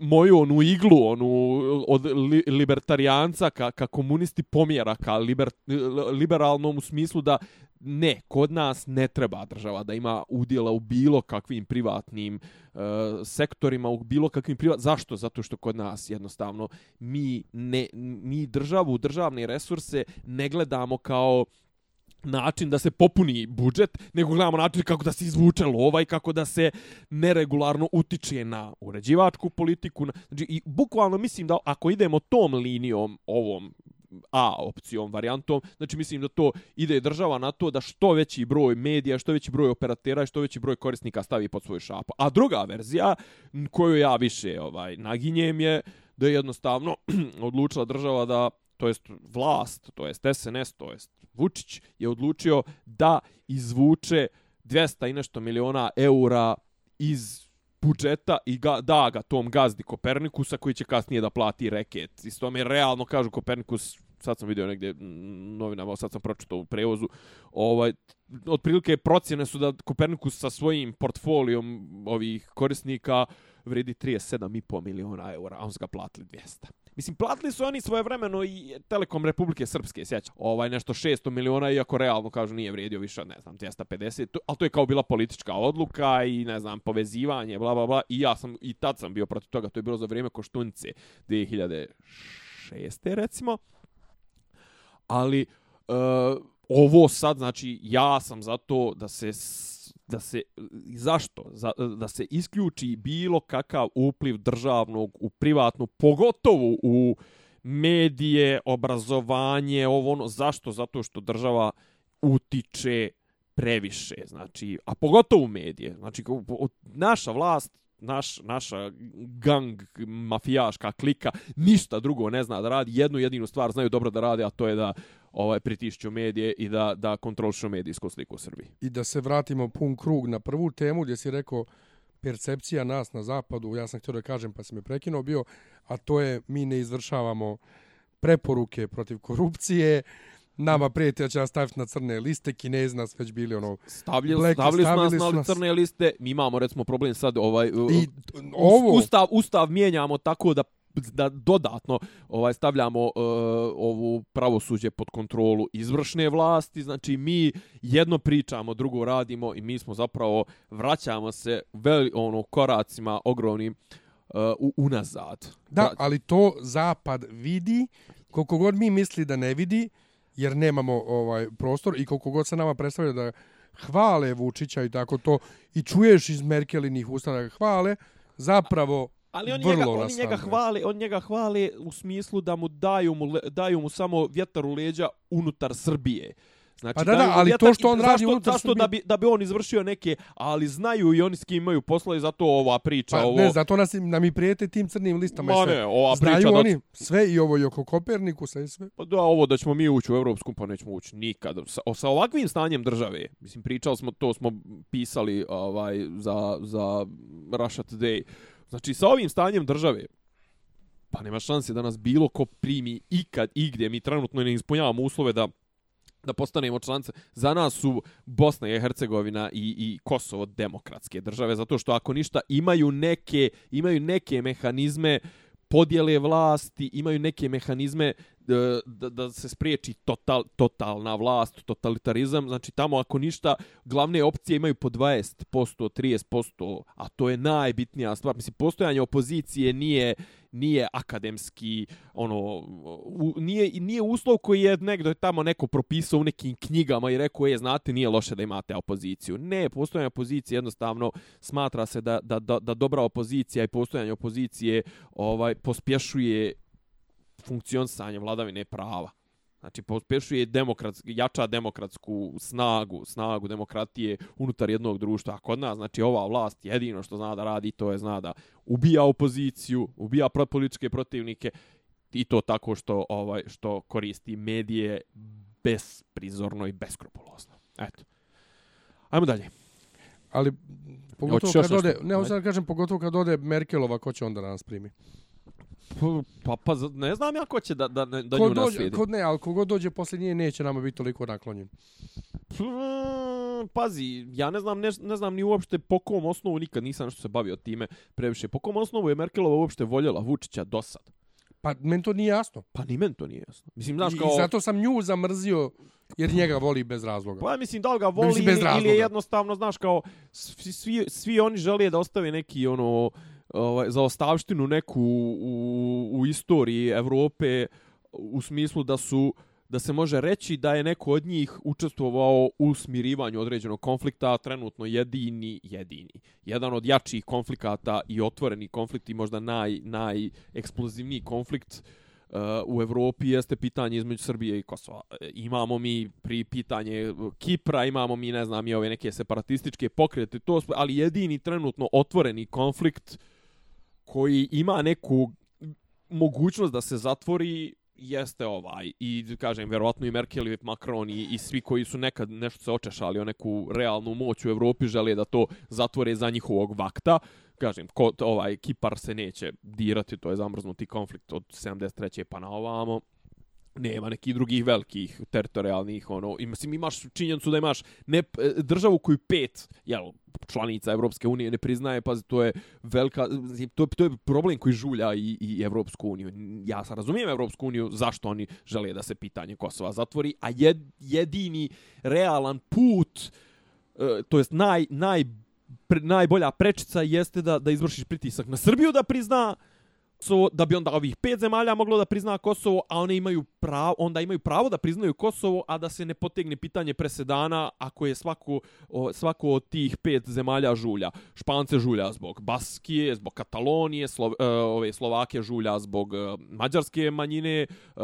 moju onu iglu onu od li, libertarijanca ka, ka komunisti pomjera ka liber, liberalnom u smislu da ne, kod nas ne treba država da ima udjela u bilo kakvim privatnim e, sektorima, u bilo kakvim privat... Zašto? Zato što kod nas jednostavno mi, ne, mi državu, državne resurse ne gledamo kao način da se popuni budžet, nego gledamo način kako da se izvuče lova i kako da se neregularno utiče na uređivačku politiku. Znači, i bukvalno mislim da ako idemo tom linijom ovom A opcijom, varijantom. Znači mislim da to ide država na to da što veći broj medija, što veći broj operatera i što veći broj korisnika stavi pod svoju šapu. A druga verzija koju ja više ovaj naginjem je da je jednostavno <clears throat> odlučila država da to jest vlast, to jest SNS, to jest Vučić je odlučio da izvuče 200 i nešto miliona eura iz budžeta i ga, da ga tom gazdi Kopernikusa koji će kasnije da plati reket. I s tome realno kažu Kopernikus, sad sam vidio negdje novinama, sad sam pročitao u prevozu, ovaj, otprilike procjene su da Kopernikus sa svojim portfolijom ovih korisnika vredi 37,5 miliona eura, a on su ga platili 200. Mislim, platili su oni svoje vremeno i Telekom Republike Srpske, sjećam. Ovaj nešto 600 miliona, iako realno kažu nije vrijedio više, ne znam, 250. Ali to je kao bila politička odluka i, ne znam, povezivanje, bla, bla, bla. I ja sam, i tad sam bio protiv toga. To je bilo za vrijeme Koštunice 2006. recimo. Ali, uh, ovo sad, znači, ja sam za to da se da se zašto? Za, da se isključi bilo kakav upliv državnog u privatnu pogotovo u medije, obrazovanje, ovo ono. Zašto? Zato što država utiče previše, znači, a pogotovo u medije. Znači naša vlast naš, naša gang mafijaška klika ništa drugo ne zna da radi, jednu jedinu stvar znaju dobro da rade, a to je da ovaj pritišću medije i da da kontrolišu medijsku sliku u Srbiji. I da se vratimo pun krug na prvu temu gdje si rekao percepcija nas na zapadu, ja sam htio da kažem pa se me prekinuo bio, a to je mi ne izvršavamo preporuke protiv korupcije, nama prijatelja će nas staviti na crne liste, kinezi nas već bili ono... Stavljali, black, stavili, stavili su nas na crne liste, mi imamo recimo problem sad ovaj... I, ovo... Ustav, ustav mijenjamo tako da da dodatno ovaj stavljamo uh, ovu pravosuđe pod kontrolu izvršne vlasti. Znači mi jedno pričamo drugo radimo i mi smo zapravo vraćamo se veli, ono koracima ogromnim uh, unazad. Da ali to zapad vidi koliko god mi misli da ne vidi jer nemamo ovaj prostor i koliko god se nama predstavlja da hvale Vučića i tako to i čuješ iz Merkelinih usta da hvale zapravo Ali on njega, oni njega hvali, on njega hvali u smislu da mu daju mu, daju mu samo vjetar u leđa unutar Srbije. Znači, pa da, da, ali to što on radi zašto, zašto da bi, da bi on izvršio neke, ali znaju i oni s kim imaju posla i zato ova priča. Pa ovo... ne, zato nas, nam i prijete tim crnim listama Ma i sve. Ne, ova znaju priča oni da... sve i ovo i oko Koperniku, sve i sve. Pa da, ovo da ćemo mi ući u Evropsku, pa nećemo ući nikad. Sa, sa ovakvim stanjem države, mislim, pričali smo, to smo pisali ovaj, za, za Russia Today, Znači, sa ovim stanjem države, pa nema šanse da nas bilo ko primi ikad i gdje. Mi trenutno ne ispunjavamo uslove da da postanemo članice. Za nas su Bosna i Hercegovina i, i Kosovo demokratske države, zato što ako ništa imaju neke, imaju neke mehanizme podjele vlasti, imaju neke mehanizme da, da, da se spriječi total, totalna vlast, totalitarizam. Znači, tamo ako ništa, glavne opcije imaju po 20%, 30%, a to je najbitnija stvar. Mislim, postojanje opozicije nije nije akademski ono u, nije nije uslov koji je negdje tamo neko propisao u nekim knjigama i rekao je znate nije loše da imate opoziciju ne postojanje opozicije jednostavno smatra se da, da, da, da dobra opozicija i postojanje opozicije ovaj pospješuje funkcionisanje vladavine prava. Znači, pospešuje demokratski, jača demokratsku snagu, snagu demokratije unutar jednog društva. A kod nas, znači, ova vlast jedino što zna da radi, to je zna da ubija opoziciju, ubija političke protivnike i to tako što ovaj što koristi medije besprizorno i beskrupulozno. Eto. Ajmo dalje. Ali pogotovo kad ode, ne, hoću kažem pogotovo kad ode Merkelova, ko će onda nas primi? Pa, pa ne znam ja ko će da, da, da ko nju dođe, naslijedi. Kod ne, ali kogod dođe posle nje neće nama biti toliko naklonjen. Hmm, pazi, ja ne znam, ne, ne znam ni uopšte po kom osnovu, nikad nisam nešto se bavio time previše. Po kom osnovu je Merkelova uopšte voljela Vučića do sad? Pa meni to nije jasno. Pa ni meni to nije jasno. Mislim, znaš, kao... I zato sam nju zamrzio jer njega voli bez razloga. Pa mislim, da li ga voli bez ili, ili je jednostavno, znaš, kao svi, svi, svi oni žele da ostave neki ono ovaj, za ostavštinu neku u, u istoriji Evrope u smislu da su da se može reći da je neko od njih učestvovao u smirivanju određenog konflikta, trenutno jedini, jedini. Jedan od jačih konflikata i otvoreni konflikt i možda naj, najeksplozivniji konflikt uh, u Evropi jeste pitanje između Srbije i Kosova. Imamo mi pri pitanje Kipra, imamo mi, ne znam, i ove neke separatističke pokrete, to, ali jedini trenutno otvoreni konflikt uh, koji ima neku mogućnost da se zatvori jeste ovaj i kažem vjerovatno i Merkel i Macron i, i svi koji su nekad nešto se očešali o neku realnu moć u Evropi žele da to zatvore za njihovog vakta kažem ko, ovaj Kipar se neće dirati to je zamrznuti konflikt od 73. pa na ovamo nema nekih drugih velikih teritorijalnih ono i mislim imaš činjenicu da imaš ne e, državu koju pet jel članica Evropske unije ne priznaje pa to je velika to, to je problem koji žulja i, i Evropsku uniju. Ja sam razumijem Evropsku uniju zašto oni žele da se pitanje Kosova zatvori a jed, jedini realan put e, to jest naj naj pre, najbolja prečica jeste da da izvršiš pritisak na Srbiju da prizna Kosovo, da bi onda ovih pet zemalja moglo da prizna Kosovo, a one imaju pravo, onda imaju pravo da priznaju Kosovo, a da se ne potegne pitanje presedana ako je svako, svako od tih pet zemalja žulja. Špance žulja zbog Baskije, zbog Katalonije, Slo, uh, ove Slovake žulja zbog uh, mađarske manjine, uh,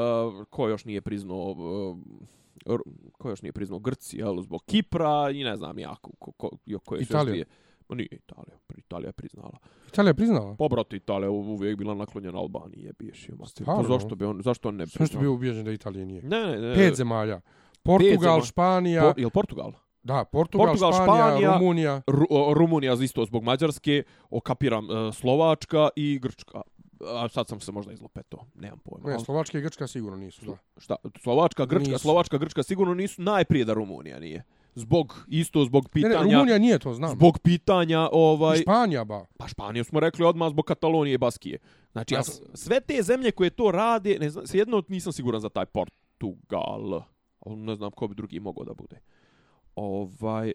ko još nije priznao uh, ko još nije priznao Grci, jel, zbog Kipra i ne znam ja ko, ko, ko, ko je Italija. Sve Ma nije Italija, Italija je priznala. Italija je priznala? Pa brate, Italija uvijek bila naklonjena Albaniji, je biješ. Pa zašto bi on, zašto on ne priznao? Zašto bi ubijeđen da Italija nije? Ne, ne, ne. Pet zemalja. Portugal, Pet Španija. Po, je Portugal? Da, Portugal, Portugal Španija, Španija, Rumunija. Ru, Rumunija isto zbog Mađarske, okapiram uh, Slovačka i Grčka. A sad sam se možda izlopeto, nemam pojma. Ne, Slovačka i Grčka sigurno nisu, da. Šta? Slovačka, Grčka, nisu. Slovačka, Grčka sigurno nisu najprije da Rumunija nije zbog isto zbog pitanja ne, ne, Rumunija nije to znam zbog pitanja ovaj Španija ba pa Španiju smo rekli odmah zbog Katalonije i Baskije znači ja, sve te zemlje koje to rade ne znam jedno nisam siguran za taj Portugal ne znam ko bi drugi mogao da bude ovaj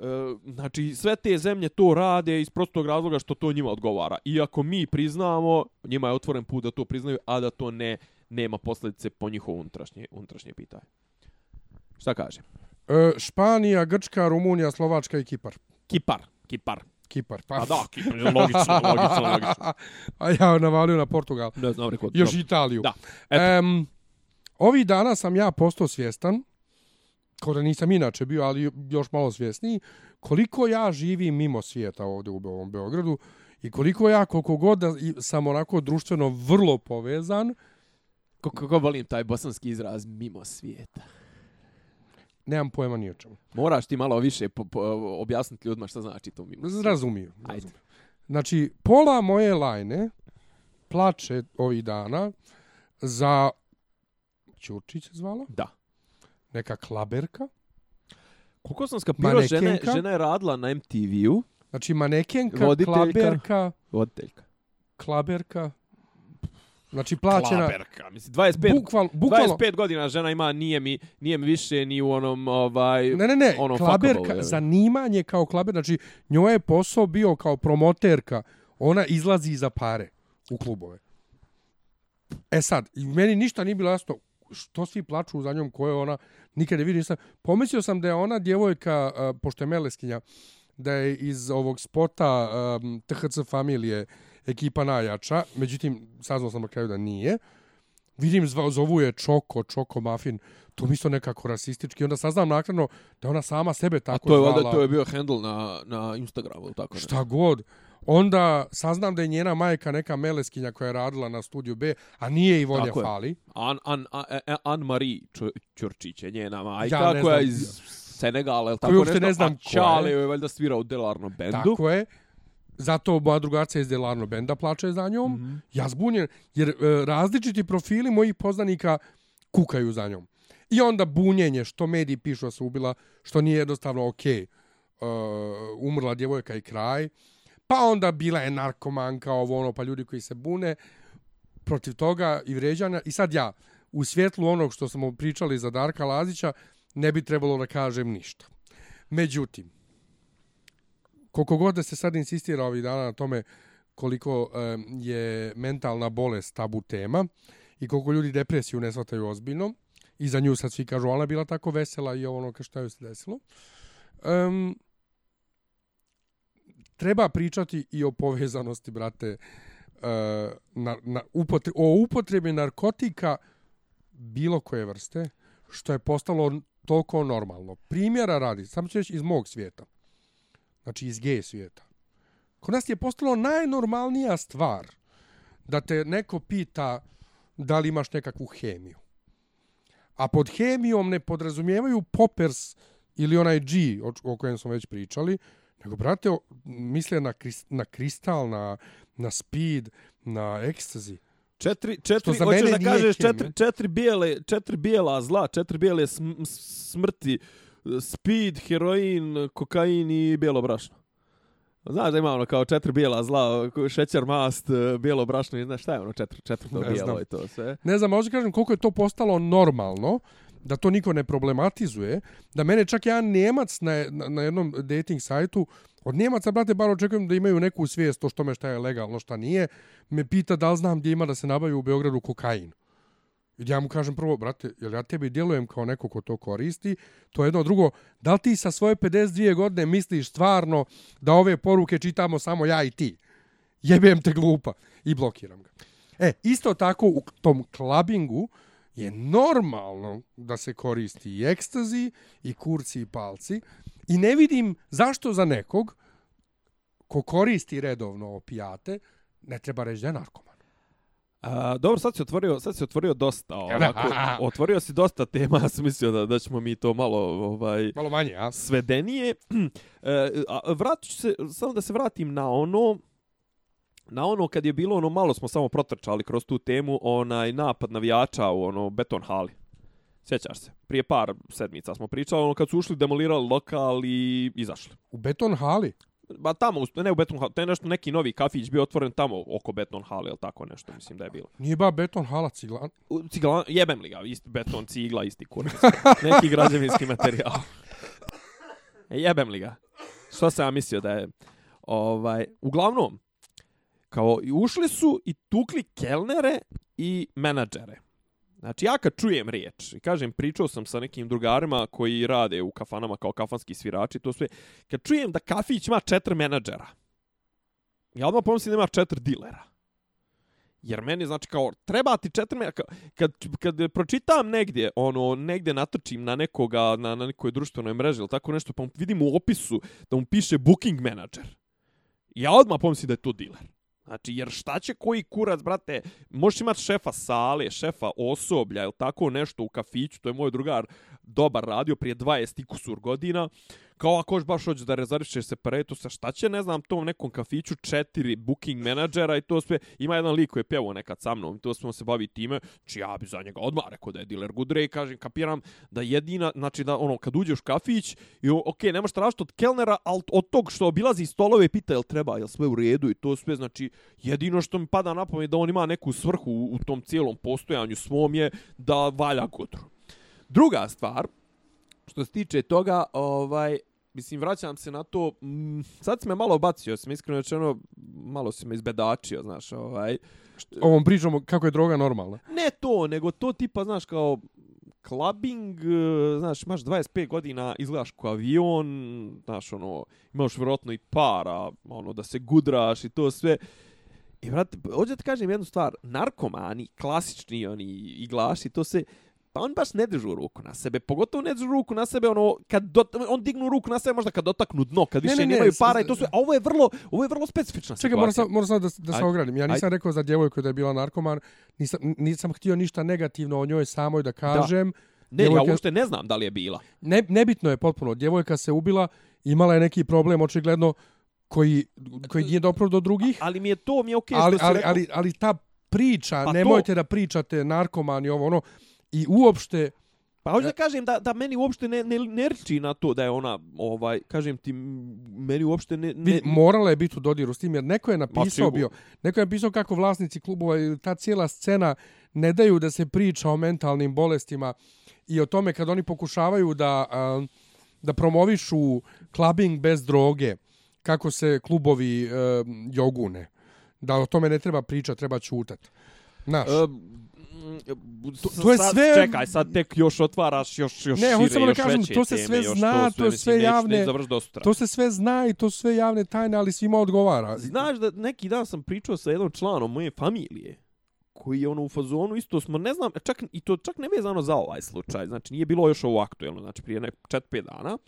E, znači sve te zemlje to rade iz prostog razloga što to njima odgovara. Iako mi priznamo, njima je otvoren put da to priznaju, a da to ne nema posljedice po njihovo unutrašnje, unutrašnje pitanje. Šta kaže? E, Španija, Grčka, Rumunija, Slovačka i Kipar. Kipar, Kipar. Kipar, pa. A da, Kipar, logično, logično, logično. <laughs> A ja navalio na Portugal. Ne znam, rekao. Još Italiju. Da, eto. Um, ovih dana sam ja postao svjestan, kao da nisam inače bio, ali još malo svjesniji, koliko ja živim mimo svijeta ovdje u ovom Beogradu i koliko ja, koliko god da sam onako društveno vrlo povezan. Kako volim taj bosanski izraz mimo svijeta. Nemam pojma ni o čemu. Moraš ti malo više po, po, objasniti ljudima šta znači to mimo. Razumiju. razumiju. Znači, pola moje lajne plače ovih dana za Ćurčić zvala? Da. Neka klaberka. Koliko sam skapirao, žena, žena je radila na MTV-u. Znači, manekenka, voditeljka, klaberka. Voditeljka. Klaberka. Znači plaćena... Klaberka, mislim, 25, Bukval, bukvalno... 25 godina žena ima, nije mi, nije mi više ni u onom, ovaj... Ne, ne, ne, onom klaberka, fuckable, zanimanje kao klaber, znači njoj je posao bio kao promoterka, ona izlazi za pare u klubove. E sad, i meni ništa nije bilo jasno što svi plaču za njom, ko je ona, nikad ne vidim. Nisam. Pomislio sam da je ona djevojka, uh, pošto je meleskinja, da je iz ovog spota um, THC familije ekipa najjača, međutim, saznao sam na kraju da nije. Vidim, zva, zovu je Čoko, Čoko Muffin, to mi isto nekako rasistički. Onda saznam nakredno da ona sama sebe tako A to je, zvala. valjda, to je bio handle na, na Instagramu, ili tako nešto. Šta god. Onda saznam da je njena majka neka meleskinja koja je radila na studiju B, a nije i je. Fali. An, an, an, an, Anne-Marie Ču- Ćurčić je njena majka, Ja ne koja je znam. iz Senegala, ili tako nešto, ne znam a. Čale je valjda svira u Delarno bendu. Tako je. Zato moja drugarca iz Delarno Benda plače za njom. Mm. -hmm. Ja zbunjen, jer e, različiti profili mojih poznanika kukaju za njom. I onda bunjenje, što mediji pišu da se ubila, što nije jednostavno okej. Uh, umrla djevojka i kraj. Pa onda bila je narkomanka, ovo ono, pa ljudi koji se bune protiv toga i vređanja. I sad ja, u svjetlu onog što smo pričali za Darka Lazića, ne bi trebalo da kažem ništa. Međutim, koliko god da se sad insistira ovih dana na tome koliko e, je mentalna bolest tabu tema i koliko ljudi depresiju ne shvataju ozbiljno i za nju sad svi kažu ona je bila tako vesela i ovo ono kao šta joj se desilo. Um, treba pričati i o povezanosti, brate, uh, na, na upotre, o upotrebi narkotika bilo koje vrste, što je postalo toliko normalno. Primjera radi, samo ću reći iz mog svijeta, znači iz gej svijeta. Kod nas je postalo najnormalnija stvar da te neko pita da li imaš nekakvu hemiju. A pod hemijom ne podrazumijevaju poppers ili onaj G o, o kojem smo već pričali, nego, brate, misle na, krist, na kristal, na, na speed, na ekstazi. Četiri, četiri, za hoćeš da kažeš četiri, četiri, bijele, četiri bijela zla, četiri bijele sm, smrti, speed, heroin, kokain i bijelo brašno. Znaš da ima ono kao četiri bijela zla, šećer, mast, bijelo brašno, i znaš šta je ono četiri, četvrto Ne bijelo znam. i to sve. Ne znam, možda kažem koliko je to postalo normalno, da to niko ne problematizuje, da mene čak jedan Njemac na, na, jednom dating sajtu, od Njemaca, brate, bar očekujem da imaju neku svijest o što me šta je legalno, šta nije, me pita da li znam gdje ima da se nabavi u Beogradu kokain. I ja mu kažem prvo, brate, jel ja tebi djelujem kao neko ko to koristi? To je jedno drugo, da li ti sa svoje 52 godine misliš stvarno da ove poruke čitamo samo ja i ti? Jebem te glupa. I blokiram ga. E, isto tako u tom klabingu je normalno da se koristi i ekstazi, i kurci, i palci. I ne vidim zašto za nekog ko koristi redovno opijate, ne treba reći da je narkoman. A, dobro, sad si otvorio, sad si otvorio dosta, ovako, <laughs> otvorio si dosta tema, ja sam mislio da, da ćemo mi to malo, ovaj, Malo manje, a? svedenije. <clears throat> E, a, vratit ću se, samo da se vratim na ono, na ono kad je bilo ono malo smo samo protrčali kroz tu temu, onaj napad navijača u ono beton hali. Sjećaš se? Prije par sedmica smo pričali, ono kad su ušli, demolirali lokal i izašli. U beton hali? Ba tamo, u- ne u beton hali, to je nešto neki novi kafić bio otvoren tamo oko beton hale, ili tako nešto, mislim da je bilo. Nije ba beton hala ciglan. U- Cigla, jebem li ga, isti beton, cigla, isti kurac. <laughs> Neki građevinski materijal. E, jebem li ga. Što sam ja mislio da je... Ovaj, uglavnom, kao ušli su i tukli kelnere i menadžere. Znači, ja kad čujem riječ, i kažem, pričao sam sa nekim drugarima koji rade u kafanama kao kafanski svirači, to sve, kad čujem da kafić ima četiri menadžera, ja odmah pomislim da ima četiri dilera. Jer meni, znači, kao, treba ti četiri menadžera, kad, kad pročitam negdje, ono, negdje natrčim na nekoga, na, na nekoj društvenoj mreži ili tako nešto, pa vidim u opisu da mu piše booking menadžer. Ja odmah pomislim da je to diler. Znači, jer šta će koji kurac, brate, možeš imati šefa sale, šefa osoblja ili tako nešto u kafiću, to je moj drugar dobar radio prije 20 i kusur godina, kao ako još baš hoćeš da rezervišeš separetu sa šta će, ne znam, tom nekom kafiću četiri booking menadžera i to sve, ima jedan lik koji je pjevao nekad sa mnom, to smo se bavi time, či ja bi za njega odmah rekao da je dealer Gudre i kažem, kapiram da jedina, znači da ono, kad uđeš kafić, i ok, okej, možeš tražiti od kelnera, ali od tog što obilazi stolove i pita jel treba, jel sve u redu i to sve, znači, Jedino što mi pada na pamet da on ima neku svrhu u, u tom cijelom postojanju svom je da valja gudru. Druga stvar, što se tiče toga, ovaj, mislim, vraćam se na to, mm, sad si me malo bacio, sam iskreno rečeno, malo si me izbedačio, znaš, ovaj. Ovom pričamo kako je droga normalna. Ne to, nego to tipa, znaš, kao clubbing, e, znaš, imaš 25 godina, izgledaš kao avion, znaš, ono, imaš vjerojatno i para, ono, da se gudraš i to sve. I, vrati, hoću da kažem jednu stvar, narkomani, klasični oni iglaši, to se, pa on baš ne držu ruku na sebe, pogotovo ne držu ruku na sebe, ono, kad do, on dignu ruku na sebe možda kad dotaknu dno, kad više ne, ne, ne, nemaju para i to sve, a ovo je vrlo, ovo je vrlo specifična Čekaj, moram sad, moram sad da, da se ogradim. Ja nisam aj. rekao za djevojku da je bila narkoman, nisam, nisam htio ništa negativno o njoj samoj da kažem. Da. Ne, djevojka, ja uopšte ne znam da li je bila. Ne, nebitno je potpuno, djevojka se ubila, imala je neki problem, očigledno, koji, koji nije dobro do drugih. Ali mi je to, mi je okej okay ali, što ali, ali, ali ta priča, pa nemojte to... da pričate narkomani ovo, ono, I uopšte... Pa hoću da kažem da, da meni uopšte ne, ne, ne riči na to da je ona, ovaj, kažem ti, meni uopšte ne... ne... Vidi, morala je biti u dodiru s tim, jer neko je napisao bio, neko je napisao kako vlasnici klubova i ta cijela scena ne daju da se priča o mentalnim bolestima i o tome kad oni pokušavaju da, da promovišu clubbing bez droge, kako se klubovi jogune, da o tome ne treba pričati, treba čutat. Znaš. E, to, to je sve čekaj sad tek još otvaraš još još ne hoćemo da kažem to se sve zna to, je sve javne to se sve zna i to sve javne tajne ali svima odgovara. Znaš da neki dan sam pričao sa jednom članom moje familije koji je ono u fazonu isto smo ne znam čak i to čak ne vezano za ovaj slučaj znači nije bilo još ovo aktuelno znači prije nek 4-5 dana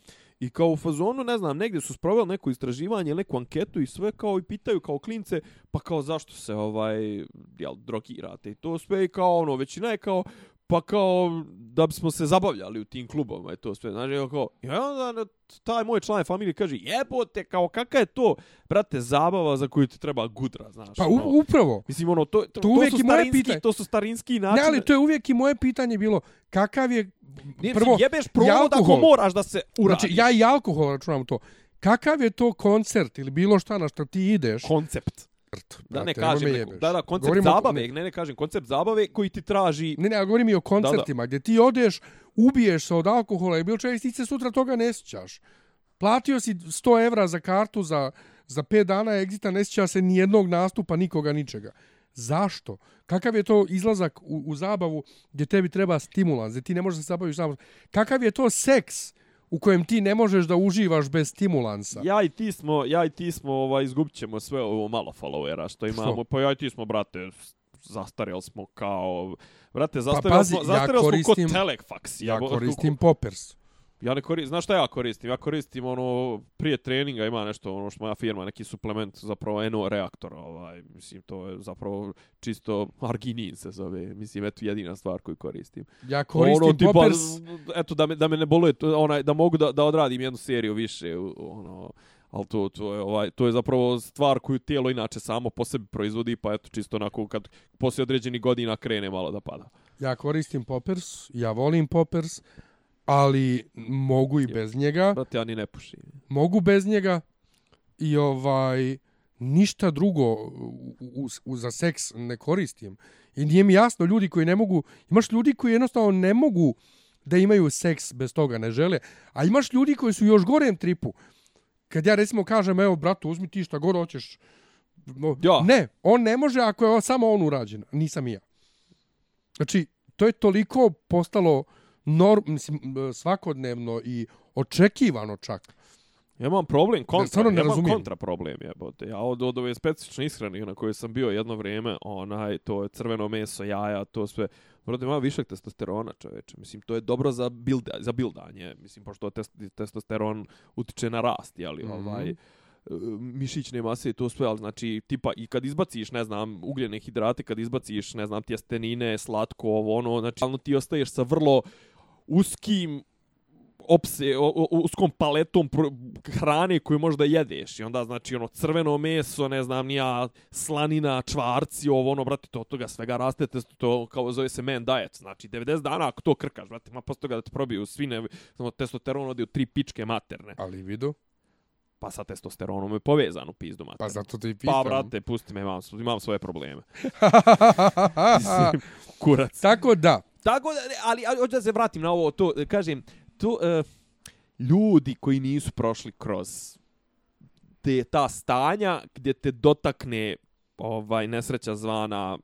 I kao u fazonu, ne znam, negdje su sproveli neko istraživanje, neku anketu i sve kao i pitaju kao klince, pa kao zašto se ovaj, jel, drogirate i to sve i kao ono, većina je kao, pa kao da bismo se zabavljali u tim klubovima i to sve. Znači, kao, i onda taj moj član familije kaže, jebote, kao kakva je to, brate, zabava za koju ti treba gudra, znaš. Pa ono, upravo. Mislim, ono, to, to, to, to, su starinski, to su starinski načine. Ne, ali to je uvijek i moje pitanje bilo, kakav je Nije, prvo, jebeš provod ako moraš da se uradiš. Znači, ja i alkohol računam to. Kakav je to koncert ili bilo šta na što ti ideš? Koncept. Da ne kažem, da, da, koncept govorim zabave, ne, ne kažem, koncept zabave koji ti traži... Ne, ne, ja govorim i o koncertima, da, da. gdje ti odeš, ubiješ se od alkohola i bilo čega i ti se sutra toga ne sjećaš. Platio si 100 evra za kartu za, za 5 dana egzita, ne sjeća se ni jednog nastupa, nikoga, ničega. Zašto? Kakav je to izlazak u, u zabavu gdje tebi treba stimulans, gdje ti ne možeš da se zabaviš sam? Kakav je to seks u kojem ti ne možeš da uživaš bez stimulansa? Ja i ti smo, ja i ti smo ovaj, izgubit ćemo sve ovo malo followera što imamo. Što? Pa ja i ti smo, brate, zastarjeli smo kao... Brate, zastarjeli pa, pazi, smo, zastarjeli ja koristim, smo kod Telefax. Ja, ja koristim Poppers. Ja ne koristim, znaš šta ja koristim? Ja koristim ono, prije treninga ima nešto, ono što moja firma, neki suplement, zapravo eno reaktor, ovaj, mislim, to je zapravo čisto arginin se zove, mislim, eto jedina stvar koju koristim. Ja koristim ono, tipa, poppers... Eto, da me, da me ne boluje, onaj, da mogu da, da odradim jednu seriju više, ono, ali to, to, je, ovaj, to je zapravo stvar koju tijelo inače samo po sebi proizvodi, pa eto, čisto onako, kad poslije određeni godina krene malo da pada. Ja koristim poppers, ja volim poppers, ali mogu i bez njega. Brate, ja ni ne pušim. Mogu bez njega i ovaj ništa drugo u, u, u, za seks ne koristim. I nije mi jasno ljudi koji ne mogu, imaš ljudi koji jednostavno ne mogu da imaju seks bez toga, ne žele. A imaš ljudi koji su još gorem tripu. Kad ja recimo kažem, evo, bratu, uzmi ti šta god hoćeš. No, ja. Ne, on ne može ako je samo on urađen. Nisam ja. Znači, to je toliko postalo norm, mislim, svakodnevno i očekivano čak. Ja imam problem, kontra, ja imam kontra problem, jebote. Ja od, od ove specifične ishrane na kojoj sam bio jedno vrijeme, onaj, to je crveno meso, jaja, to sve, vrlo ima višak testosterona, čoveče. Mislim, to je dobro za, build, za buildanje, mislim, pošto test, testosteron utiče na rast, jeli, mm -hmm. ovaj, mišićne mase i to sve, ali znači, tipa, i kad izbaciš, ne znam, ugljene hidrate, kad izbaciš, ne znam, tjestenine, slatko, ovo, ono, znači, ti ostaješ sa vrlo, uskim opse, uskom paletom hrane koju možda jedeš. I onda, znači, ono, crveno meso, ne znam, nija slanina, čvarci, ovo, ono, brate, to od toga svega raste, to, to kao zove se man diet. Znači, 90 dana ako to krkaš, brate, ima posto toga da te probiju svine, samo testosteron odi u tri pičke materne. Ali vidu? Pa sa testosteronom je povezan u pizdu mater. Pa zato ti i pitam. Pa, brate, pusti me, imam, imam svoje probleme. <laughs> Kurac. Tako da, Tako da, ali, ali hoću da se vratim na ovo, to, kažem, to, uh, ljudi koji nisu prošli kroz te, ta stanja gdje te dotakne ovaj nesreća zvana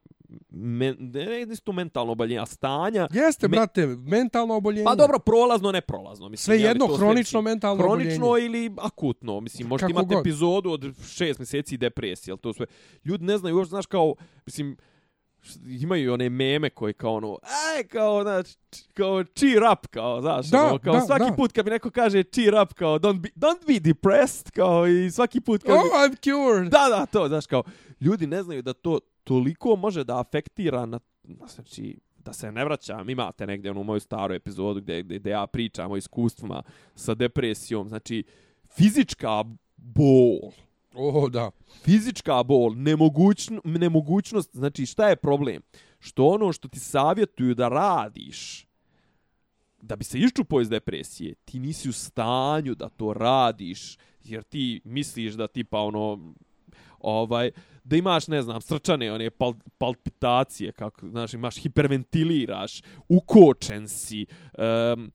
men, ne, ne isto mentalno oboljenje, a stanja. jeste, Me- brate, mentalno oboljenje. Pa dobro, prolazno, ne prolazno. Mislim, Sve jedno, to hronično sve- mentalno Hronično oboljenje. ili akutno. Mislim, možete Kako imati god. epizodu od šest mjeseci depresije, ali to sve. Ljudi ne znaju, uopšte, znaš, kao, mislim, imaju one meme koji kao ono, aj, kao, znači, kao cheer up, kao, znaš, Da, ono, kao da, svaki da. put kad mi neko kaže cheer up, kao, don't be, don't be depressed, kao, i svaki put kad... Oh, I'm cured. Da, da, to, znaš, kao, ljudi ne znaju da to toliko može da afektira na, na znači, da se ne vraćam, imate negdje onu moju staru epizodu gdje, gdje, gdje ja pričam o iskustvima sa depresijom, znači, fizička bol, Oh, da. fizička bol, nemogućno, nemogućnost, znači šta je problem? Što ono što ti savjetuju da radiš, da bi se iščupao iz depresije, ti nisi u stanju da to radiš, jer ti misliš da tipa ono, ovaj, da imaš, ne znam, srčane, one pal, palpitacije, kako, znaš, imaš, hiperventiliraš, ukočen si, um,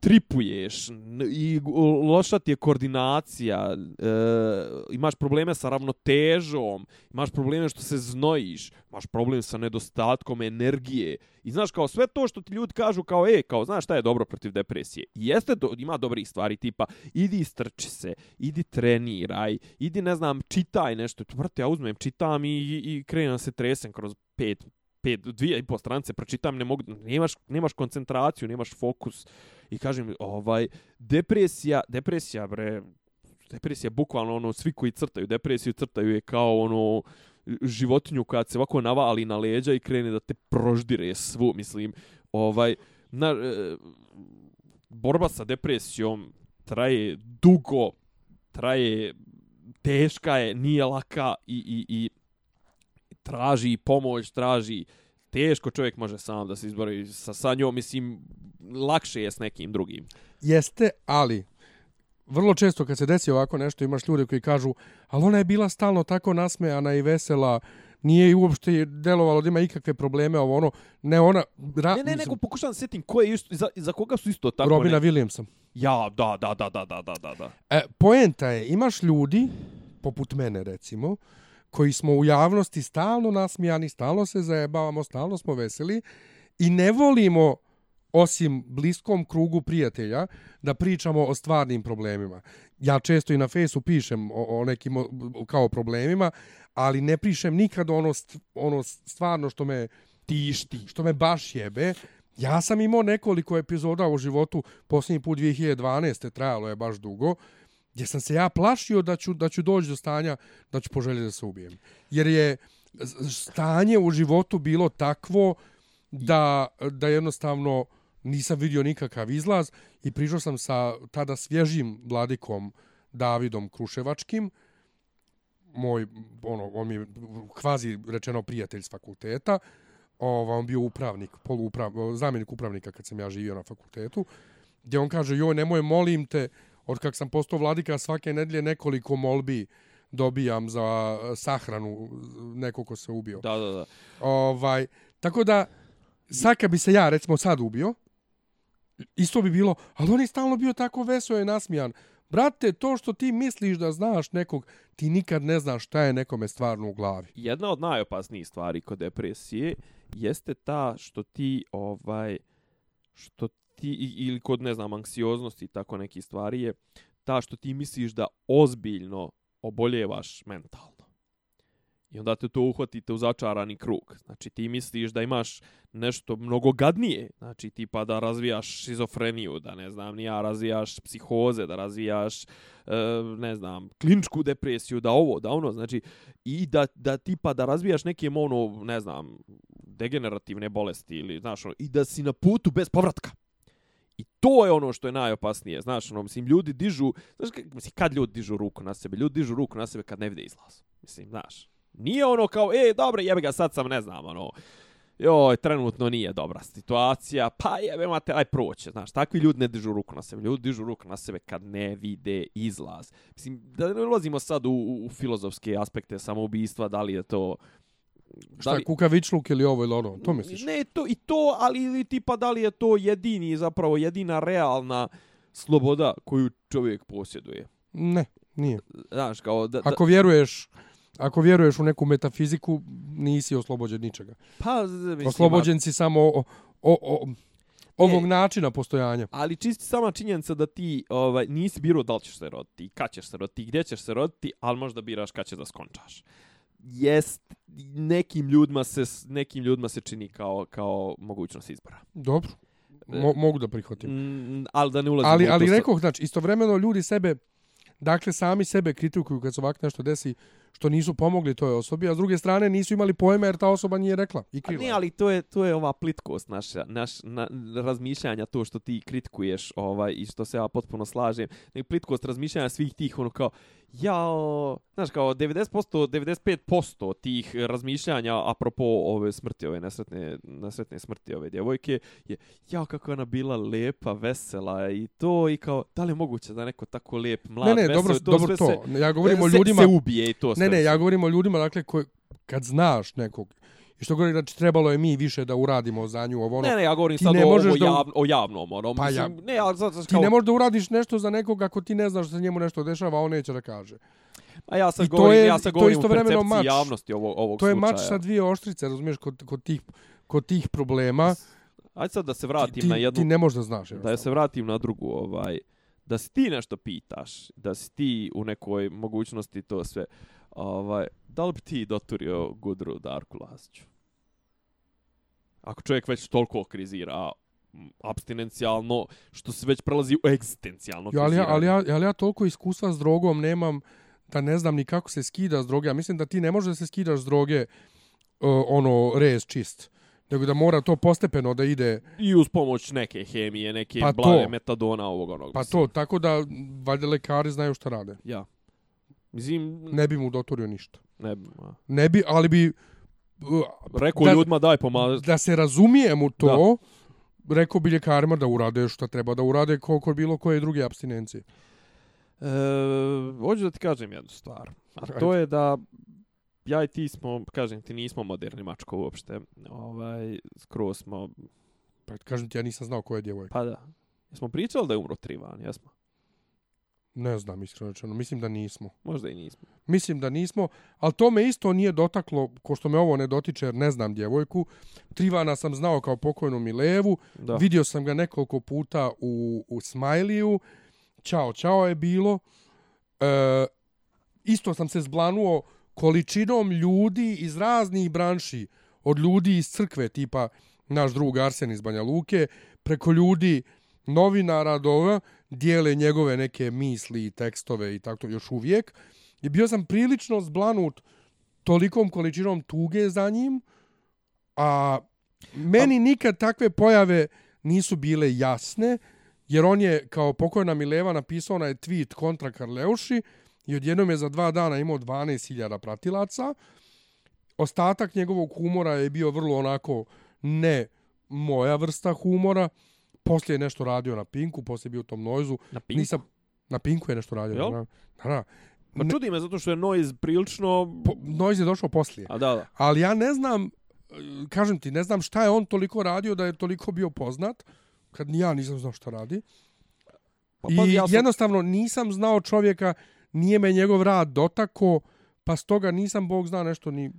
tripuješ i loša ti je koordinacija, uh, imaš probleme sa ravnotežom, imaš probleme što se znojiš, imaš problem sa nedostatkom energije. I znaš, kao sve to što ti ljudi kažu kao, e, kao, znaš šta je dobro protiv depresije? I jeste, do, ima dobrih stvari, tipa, idi istrči se, idi treniraj, idi, ne znam, čitaj nešto. Vrte, ja uzmem, čitam i, i, i krenem se tresem kroz pet, pet, dvije i po stranice, pročitam, ne mogu, nemaš, nemaš koncentraciju, nemaš fokus. I kažem, ovaj, depresija, depresija, bre, depresija bukvalno ono, svi koji crtaju depresiju, crtaju je kao ono, životinju koja se ovako navali na leđa i krene da te proždire svu, mislim, ovaj, na, e, borba sa depresijom traje dugo, traje, teška je, nije laka i, i, i traži pomoć, traži teško čovjek može sam da se izbori sa, sa njom, mislim, lakše je s nekim drugim. Jeste, ali vrlo često kad se desi ovako nešto imaš ljude koji kažu ali ona je bila stalno tako nasmejana i vesela, nije uopšte delovalo da ima ikakve probleme ovo ono ne ona ra, ne ne nego pokušavam setim ko je isto, za, za koga su isto tako Robina ne... Williamsa ja da da da da da da da. E, poenta je imaš ljudi poput mene recimo koji smo u javnosti stalno nasmijani stalno se zajebavamo stalno smo veseli i ne volimo osim bliskom krugu prijatelja, da pričamo o stvarnim problemima. Ja često i na fejsu pišem o, o nekim o, kao problemima, ali ne pišem nikad ono, st- ono stvarno što me tišti, što me baš jebe. Ja sam imao nekoliko epizoda u životu, posljednji put 2012. trajalo je baš dugo, gdje sam se ja plašio da ću, da ću doći do stanja da ću poželjeti da se ubijem. Jer je stanje u životu bilo takvo da, da jednostavno nisam vidio nikakav izlaz i prišao sam sa tada svježim vladikom Davidom Kruševačkim, moj, ono, on mi je kvazi rečeno prijatelj s fakulteta, Ova, on bio upravnik, poluuprav, zamjenik upravnika kad sam ja živio na fakultetu, gdje on kaže, joj, nemoj, molim te, od kak sam postao vladika, svake nedelje nekoliko molbi dobijam za sahranu nekog ko se ubio. Da, da, da. Ovaj, tako da, sad kad bi se ja, recimo, sad ubio, isto bi bilo, ali on je stalno bio tako veso i nasmijan. Brate, to što ti misliš da znaš nekog, ti nikad ne znaš šta je nekome stvarno u glavi. Jedna od najopasnijih stvari kod depresije jeste ta što ti ovaj što ti ili kod ne znam anksioznosti i tako neki stvari je ta što ti misliš da ozbiljno oboljevaš mentalno. I onda te to uhvatite u začarani krug. Znači ti misliš da imaš nešto mnogo gadnije. Znači tipa da razvijaš šizofreniju, da ne znam, ni ja razvijaš psihoze, da razvijaš e, ne znam, kliničku depresiju, da ovo, da ono, znači i da, da tipa da razvijaš neke ono, ne znam, degenerativne bolesti ili znaš ono, i da si na putu bez povratka. I to je ono što je najopasnije, znaš, ono, mislim, ljudi dižu, znaš, mislim, kad ljudi dižu ruku na sebe? Ljudi dižu ruku na sebe kad ne vide izlaz. Mislim, znaš, nije ono kao, e, dobro, jebi ga, sad sam, ne znam, ono, joj, trenutno nije dobra situacija, pa jebe mate, aj proće, znaš, takvi ljudi ne dižu ruku na sebe, ljudi dižu ruku na sebe kad ne vide izlaz. Mislim, da ne ulazimo sad u, u, filozofske aspekte samoubistva, da li je to... Šta, li... kukavičluk ili ovo ili ono, to misliš? Ne, to, i to, ali ili tipa da li je to jedini, zapravo jedina realna sloboda koju čovjek posjeduje. Ne, nije. Znaš, kao da, da... Ako vjeruješ ako vjeruješ u neku metafiziku, nisi oslobođen ničega. Pa, mislim, oslobođen si samo o, o, o, ovog ne, načina postojanja. Ali čisti sama činjenica da ti ovaj, nisi birao da li ćeš se roditi, kad ćeš se roditi, gdje ćeš se roditi, ali možda biraš kad ćeš da skončaš. Jest, nekim ljudima se, nekim ljudima se čini kao, kao mogućnost izbora. Dobro. Mo, mogu da prihvatim. Mm, ali da ne ulazim ali, ali rekao, znači, istovremeno ljudi sebe, dakle, sami sebe kritikuju kad se ovako nešto desi, što nisu pomogli toj osobi, a s druge strane nisu imali pojma jer ta osoba nije rekla i krila. A ne, ali to je, to je ova plitkost naša, naš, na, razmišljanja, to što ti kritikuješ ovaj, i što se ja potpuno slažem. Nek plitkost razmišljanja svih tih, ono kao, ja, znaš, kao 90%, 95% tih razmišljanja apropo ove smrti, ove nesretne, nesretne smrti ove djevojke, je, ja, kako je ona bila lepa, vesela i to, i kao, da li je moguće da neko tako lep, mlad, ne, ne, vesel, dobro, to dobro to. Se, ja govorim o ljudima... Se ubije i to sve. Ne, ne, ja govorim o ljudima, dakle, koji, kad znaš nekog, I što govori, znači, trebalo je mi više da uradimo za nju ovo ono. Ne, ne, ja govorim sad o, o, da... jav, o javnom, ono. Pa mislim, ja, ne, ali sad, kao... Ti ne možeš da uradiš nešto za nekog ako ti ne znaš da se njemu nešto dešava, on neće da kaže. A ja sad govorim, je, ja sad govorim u percepciji mač, javnosti ovog, ovog to slučaja. To je mač sa dvije oštrice, razumiješ, kod, kod, tih, kod tih problema. Ajde sad da se vratim ti, na jednu... Ti ne možeš da znaš. Da se vratim na drugu, ovaj... Da si ti nešto pitaš, da si ti u nekoj mogućnosti to sve, ovaj, da li bi ti doturio Gudru Darku Lasiću? Ako čovjek već toliko krizira abstinencijalno, što se već prelazi u egzistencijalno ja, ali, ja, ali, ja, ali ja toliko iskustva s drogom nemam da ne znam ni kako se skida s droge. Ja mislim da ti ne možeš da se skidaš s droge uh, ono, rez čist. Nego da mora to postepeno da ide... I uz pomoć neke hemije, neke pa blage metadona ovog onog. Pa mislim. to, tako da valjda lekari znaju šta rade. Ja. Mislim... Ne bi mu dotorio ništa. Ne bi, a. Ne bi, ali bi... Rekao da, ljudima daj pomagati. Da se razumijemo to, da. rekao bi ljekarima da urade šta treba da urade koliko bilo koje druge abstinencije. E, hoću da ti kažem jednu stvar. A to je da ja i ti smo, kažem ti, nismo moderni mačko uopšte. Ovaj, skroz smo... Pa kažem ti, ja nisam znao ko je djevojka. Pa da. Jesmo pričali da je umro Trivan, jesmo? Ne znam, iskreno rečeno. Mislim da nismo. Možda i nismo. Mislim da nismo, ali to me isto nije dotaklo, ko što me ovo ne dotiče, jer ne znam djevojku. Trivana sam znao kao pokojnu Milevu. Da. Vidio sam ga nekoliko puta u, u Smajliju. Ćao, ćao je bilo. E, isto sam se zblanuo količinom ljudi iz raznih branši. Od ljudi iz crkve, tipa naš drug Arsen iz Banja Luke, preko ljudi novinara do dijele njegove neke misli i tekstove i tako još uvijek. I bio sam prilično zblanut tolikom količinom tuge za njim, a meni nikad takve pojave nisu bile jasne, jer on je kao pokojna Mileva napisao onaj tweet kontra Karleuši i odjednom je za dva dana imao 12.000 pratilaca. Ostatak njegovog humora je bio vrlo onako ne moja vrsta humora, poslije je nešto radio na Pinku, poslije je bio u tom Noizu. Na Pinku? Nisam, na Pinku je nešto radio. Jel? Na, na, Pa čudi me zato što je Noise prilično... Po, Noise je došao poslije. A da, da. Ali ja ne znam, kažem ti, ne znam šta je on toliko radio da je toliko bio poznat, kad ni ja nisam znao šta radi. Pa, pa, I ja sam... jednostavno nisam znao čovjeka, nije me njegov rad dotako, pa stoga nisam, Bog zna, nešto ni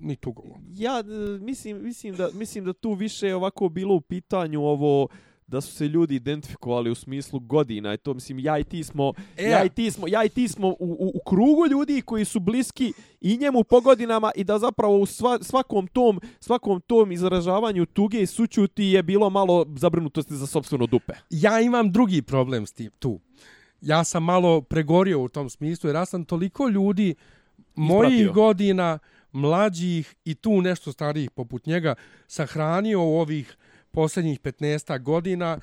ni tugovo. Ja mislim, mislim, da, mislim da tu više ovako bilo u pitanju ovo da su se ljudi identifikovali u smislu godina i to mislim ja i ti smo e, ja i ti smo ja i ti smo u, u, u krugu ljudi koji su bliski i njemu po godinama i da zapravo u sva, svakom tom svakom tom izražavanju tuge i sućuti je bilo malo zabrinutosti za sopstveno dupe. Ja imam drugi problem s tim tu. Ja sam malo pregorio u tom smislu jer ja sam toliko ljudi mojih godina mlađih i tu nešto starijih poput njega sahranio u ovih posljednjih 15 godina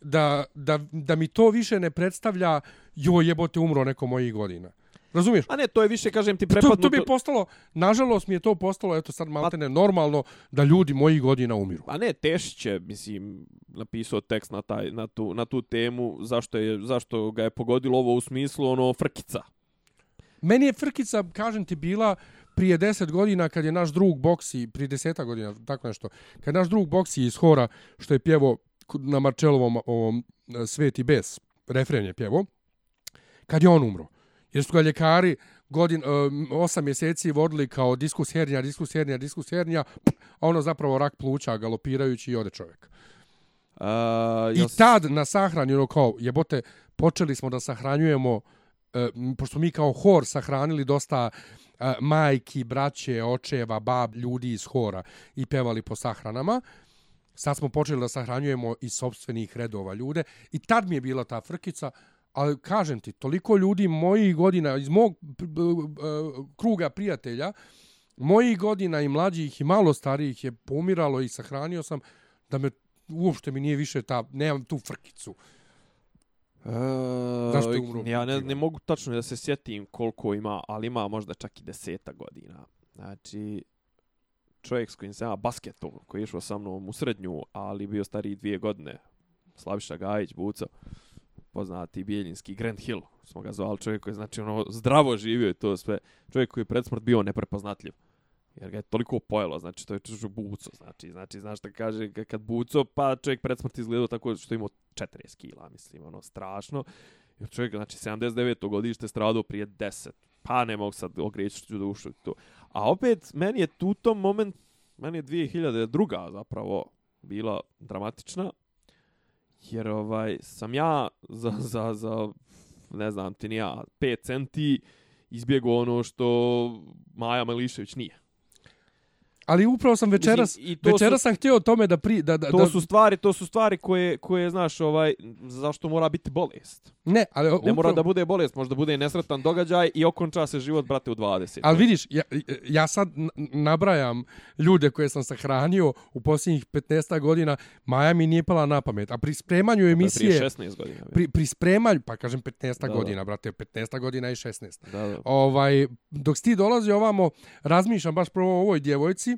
da, da, da mi to više ne predstavlja jo jebote umro neko mojih godina. Razumiješ? A ne, to je više, kažem ti, To, prepadnuto... to bi postalo, nažalost mi je to postalo, eto sad maltene normalno da ljudi mojih godina umiru. A ne, Tešić je, mislim, napisao tekst na, taj, na, tu, na tu temu, zašto, je, zašto ga je pogodilo ovo u smislu, ono, frkica. Meni je Frkica, kažem ti, bila prije 10 godina kad je naš drug Boksi, prije 10 godina, tako nešto, kad naš drug Boksi iz Hora, što je pjevo na Marčelovom ovom, e, Sveti Bes, refren je pjevo, kad je on umro. Jer su ga ljekari godin, um, osam mjeseci vodili kao diskus hernija, diskus hernija, diskus hernija, a ono zapravo rak pluća galopirajući i ode čovjek. Uh, I tad na sahrani, ono kao, jebote, počeli smo da sahranjujemo, e, pošto mi kao hor sahranili dosta e, majki, braće, očeva, bab, ljudi iz hora i pevali po sahranama. Sad smo počeli da sahranjujemo iz sobstvenih redova ljude i tad mi je bila ta frkica, ali kažem ti, toliko ljudi mojih godina, iz mog e, kruga prijatelja, mojih godina i mlađih i malo starijih je pomiralo i sahranio sam da me uopšte mi nije više ta, nemam tu frkicu. Zašto je umro? Ja ne, ne mogu tačno da se sjetim koliko ima, ali ima možda čak i deseta godina. Znači, čovjek s kojim sam ja basketom, koji je išao sa mnom u srednju, ali bio stariji dvije godine, Slaviša Gajić, Buco, poznati bijeljinski Grand Hill, smo ga zvali čovjek koji je znači ono zdravo živio i to sve. Čovjek koji je pred smrt bio neprepoznatljiv. Jer ga je toliko pojelo, znači to je čužu buco, znači, znači znaš šta kaže, kad buco, pa čovjek pred smrt izgledao tako što imao 40 kila, mislim, ono, strašno. Jer čovjek, znači, 79. godište stradao prije 10. Pa ne mogu sad ogreći ću dušu to. A opet, meni je tu tom moment, meni je 2002. zapravo bila dramatična, jer ovaj, sam ja za, za, za ne znam ti ni ja, 5 centi izbjegao ono što Maja Mališević nije. Ali upravo sam večeras, Mislim, i to večeras su- sam htio o tome da pri... Da, da, To da, su stvari, to su stvari koje, koje znaš, ovaj, zašto mora biti bolest. Ne, ali Ne upravo, mora da bude bolest, možda bude nesretan događaj i okonča se život, brate, u 20. Ali vidiš, ja, ja sad nabrajam ljude koje sam sahranio u posljednjih 15 godina, Maja mi nije pala na pamet. A pri spremanju je emisije... Prije 16 godina. Pri, pri spremanju, pa kažem 15 Da, da. godina, brate, 15 godina i 16. Da, da. Ovaj, dok ti dolazi ovamo, razmišljam baš prvo o ovoj djevojci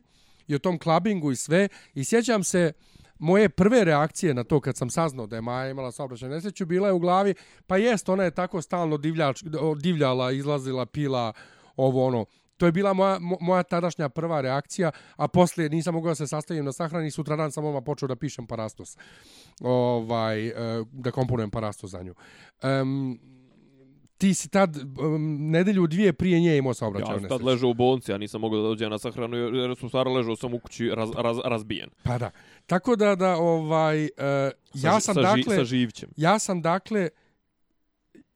i o tom klabingu i sve. I sjećam se moje prve reakcije na to kad sam saznao da je Maja imala saobraćajnu nesreću, bila je u glavi, pa jest, ona je tako stalno divljač, divljala, izlazila, pila, ovo ono. To je bila moja, moja tadašnja prva reakcija, a poslije nisam mogao da se sastavim na sahrani, sutradan sam odmah počeo da pišem parastos. Ovaj, e, da komponujem parastos za nju. Um, ti si tad um, nedelju dvije prije nje imao saobraćajnu Ja sam tad ležao u bolnici, ja nisam mogao da dođem na sahranu jer sam stvarno ležao sam u kući raz, raz, razbijen. Pa da. Tako da, da ovaj, uh, ja Sa, sam sa, dakle... sa živćem. Ja sam dakle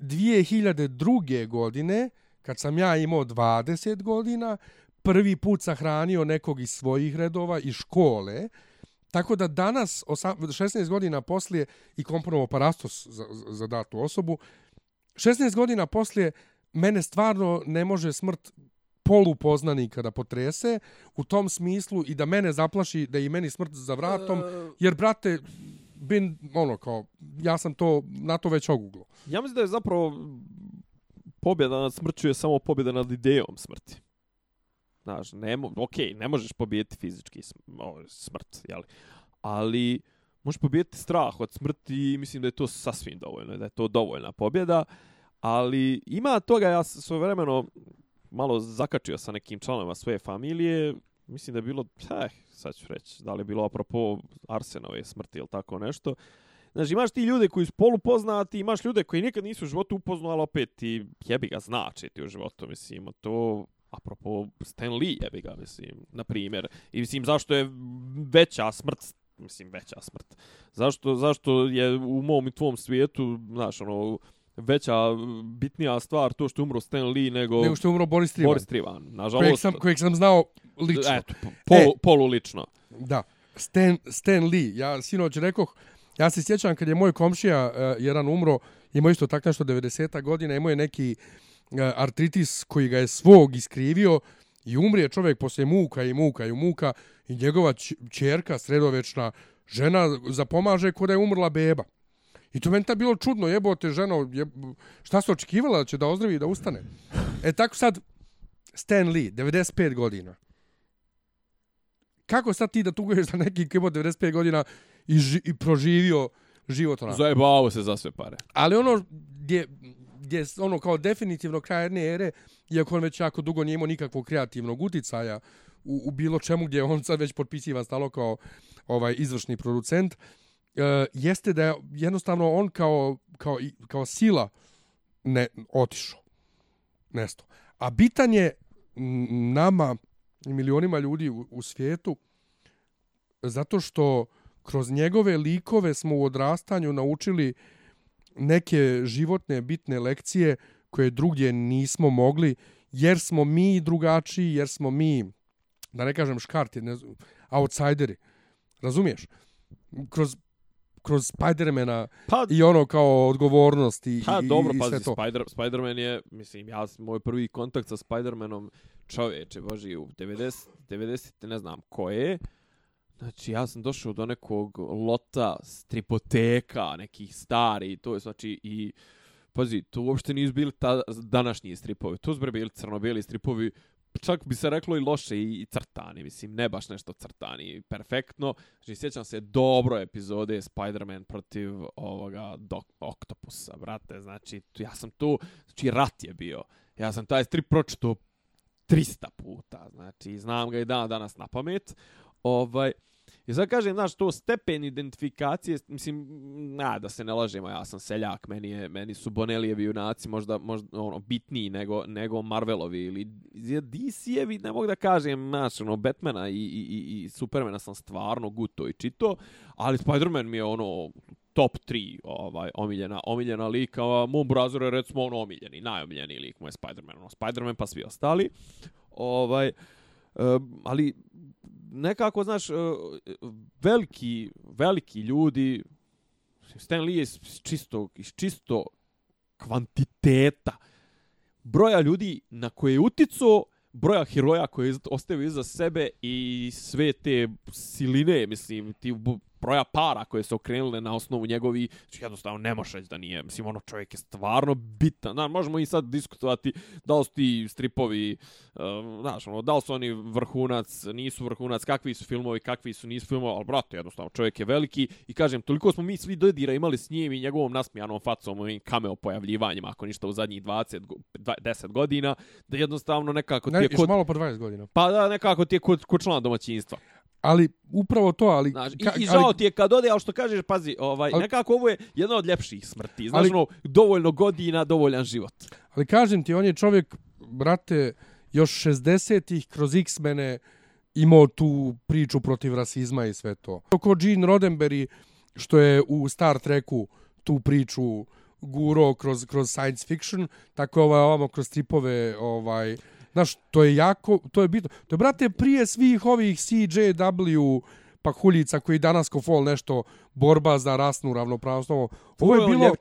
2002. godine, kad sam ja imao 20 godina, prvi put sahranio nekog iz svojih redova iz škole, tako da danas, osam- 16 godina poslije, i komponovo parastos za, za- za datu osobu, 16 godina poslije, mene stvarno ne može smrt polupoznanika da potrese u tom smislu i da mene zaplaši da je i meni smrt za vratom, jer brate, bin, ono kao, ja sam to, na to već oguglo. Ja mislim da je zapravo pobjeda nad smrću je samo pobjeda nad idejom smrti. Znaš, ne, mo okej, ne možeš pobijediti fizički smrt, jeli? ali možeš pobijediti strah od smrti i mislim da je to sasvim dovoljno, da je to dovoljna pobjeda, ali ima toga, ja sam svojevremeno malo zakačio sa nekim članovima svoje familije, mislim da je bilo, eh, sad ću reći, da li je bilo apropo Arsenove smrti ili tako nešto, Znači, imaš ti ljude koji su polupoznati, imaš ljude koji nikad nisu u životu upoznali, ali opet ti jebi ga znači ti u životu, mislim, to apropo Stan Lee jebi ga, mislim, na primjer. I mislim, zašto je veća smrt, mislim, veća smrt. Zašto, zašto je u mom i tvom svijetu, znaš, ono, veća, bitnija stvar to što je umro Stan Lee nego, Nego što je umro Boris Trivan, Boris Trivan. kojeg Nažalost, sam, kojeg sam znao lično. eto, polu, E. polu lično. Da. Stan, Stan Lee. Ja sinoć rekoh, ja se sjećam kad je moj komšija uh, jedan umro, imao isto tako nešto 90-ta godina, imao je neki uh, artritis koji ga je svog iskrivio i umrije čovjek poslije muka i muka i muka i njegova čerka, sredovečna žena, zapomaže kod je umrla beba. I to meni ta bilo čudno, jebote ženo, jeb... šta se očekivala da će da ozdravi i da ustane. E tako sad, Stan Lee, 95 godina. Kako sad ti da tuguješ za neki kibo 95 godina i, ži, i proživio život onako? Zajebavo se za sve pare. Ali ono gdje, gdje je ono kao definitivno kraj jedne ere, iako on već jako dugo nije imao nikakvog kreativnog uticaja u, u bilo čemu gdje on sad već potpisiva stalo kao ovaj izvršni producent, e, jeste da je jednostavno on kao, kao, kao sila ne otišao. Nesto. A bitan je nama i milionima ljudi u, u svijetu zato što kroz njegove likove smo u odrastanju naučili neke životne bitne lekcije koje drugdje nismo mogli jer smo mi drugačiji, jer smo mi, da ne kažem škarti, ne, outsideri. Razumiješ? Kroz kroz Spidermana pa, i ono kao odgovornost i, pa, i, dobro, i pazi, sve to. Spider, Spiderman je, mislim, ja moj prvi kontakt sa Spidermanom čovječe, boži, u 90, 90 ne znam ko je, Znači, ja sam došao do nekog lota stripoteka, nekih stari, to je znači i... Pazi, to uopšte nisu bili ta, današnji stripovi, to su bili crno-bijeli stripovi, čak bi se reklo i loše i, i crtani, mislim, ne baš nešto crtani, perfektno. Znači, sjećam se dobro epizode Spider-Man protiv ovoga Dok Octopusa, brate, znači, tu, ja sam tu, znači, rat je bio. Ja sam taj strip pročito 300 puta, znači, znam ga i dan danas na pamet. Ovaj, I sad kažem, znaš, to stepen identifikacije, mislim, na, da se ne lažemo, ja sam seljak, meni, je, meni su Bonelijevi junaci možda, možda ono, bitniji nego, nego Marvelovi ili DC-evi, ne mogu da kažem, znaš, ono, Batmana i, i, i, i Supermana sam stvarno guto i čito, ali Spider-Man mi je ono, top 3 ovaj omiljena omiljena lika a mom brazoru je recimo ono omiljeni najomiljeni lik mu je Spider-Man ono Spider-Man pa svi ostali ovaj um, ali nekako, znaš, e, veliki, veliki ljudi, Stan Lee je čisto, iz čisto kvantiteta. Broja ljudi na koje je utico, broja heroja koje je ostavio iza sebe i sve te siline, mislim, ti broja para koje se okrenule na osnovu njegovi, znači jednostavno ne može reći da nije. Mislim, ono čovjek je stvarno bitan. Znaš, možemo i sad diskutovati da li su ti stripovi, uh, znaš, ono, da li su oni vrhunac, nisu vrhunac, kakvi su filmovi, kakvi su nisu filmovi, ali brate, jednostavno, čovjek je veliki i kažem, toliko smo mi svi dodira imali s njim i njegovom nasmijanom facom, ovim cameo pojavljivanjima, ako ništa u zadnjih 20, 10 godina, da jednostavno nekako ne, ti je kod... malo po 20 godina. Pa da, nekako ti je kod, kod člana domaćinstva. Ali upravo to, ali... Znaš, ka, I, i žao ali, ti je kad ode, ali što kažeš, pazi, ovaj, ali, nekako ovo je jedna od ljepših smrti. Znaš, ali, ono, dovoljno godina, dovoljan život. Ali kažem ti, on je čovjek, brate, još 60-ih kroz X-mene imao tu priču protiv rasizma i sve to. Oko Gene Roddenberry, što je u Star Treku tu priču guro kroz, kroz science fiction, tako je ovaj, ovamo kroz stripove ovaj, Znaš, to je jako, to je bitno. To je, brate, prije svih ovih CJW pahuljica koji danas ko fol nešto borba za rasnu ravnopravnost. Ovo, ovo je bilo,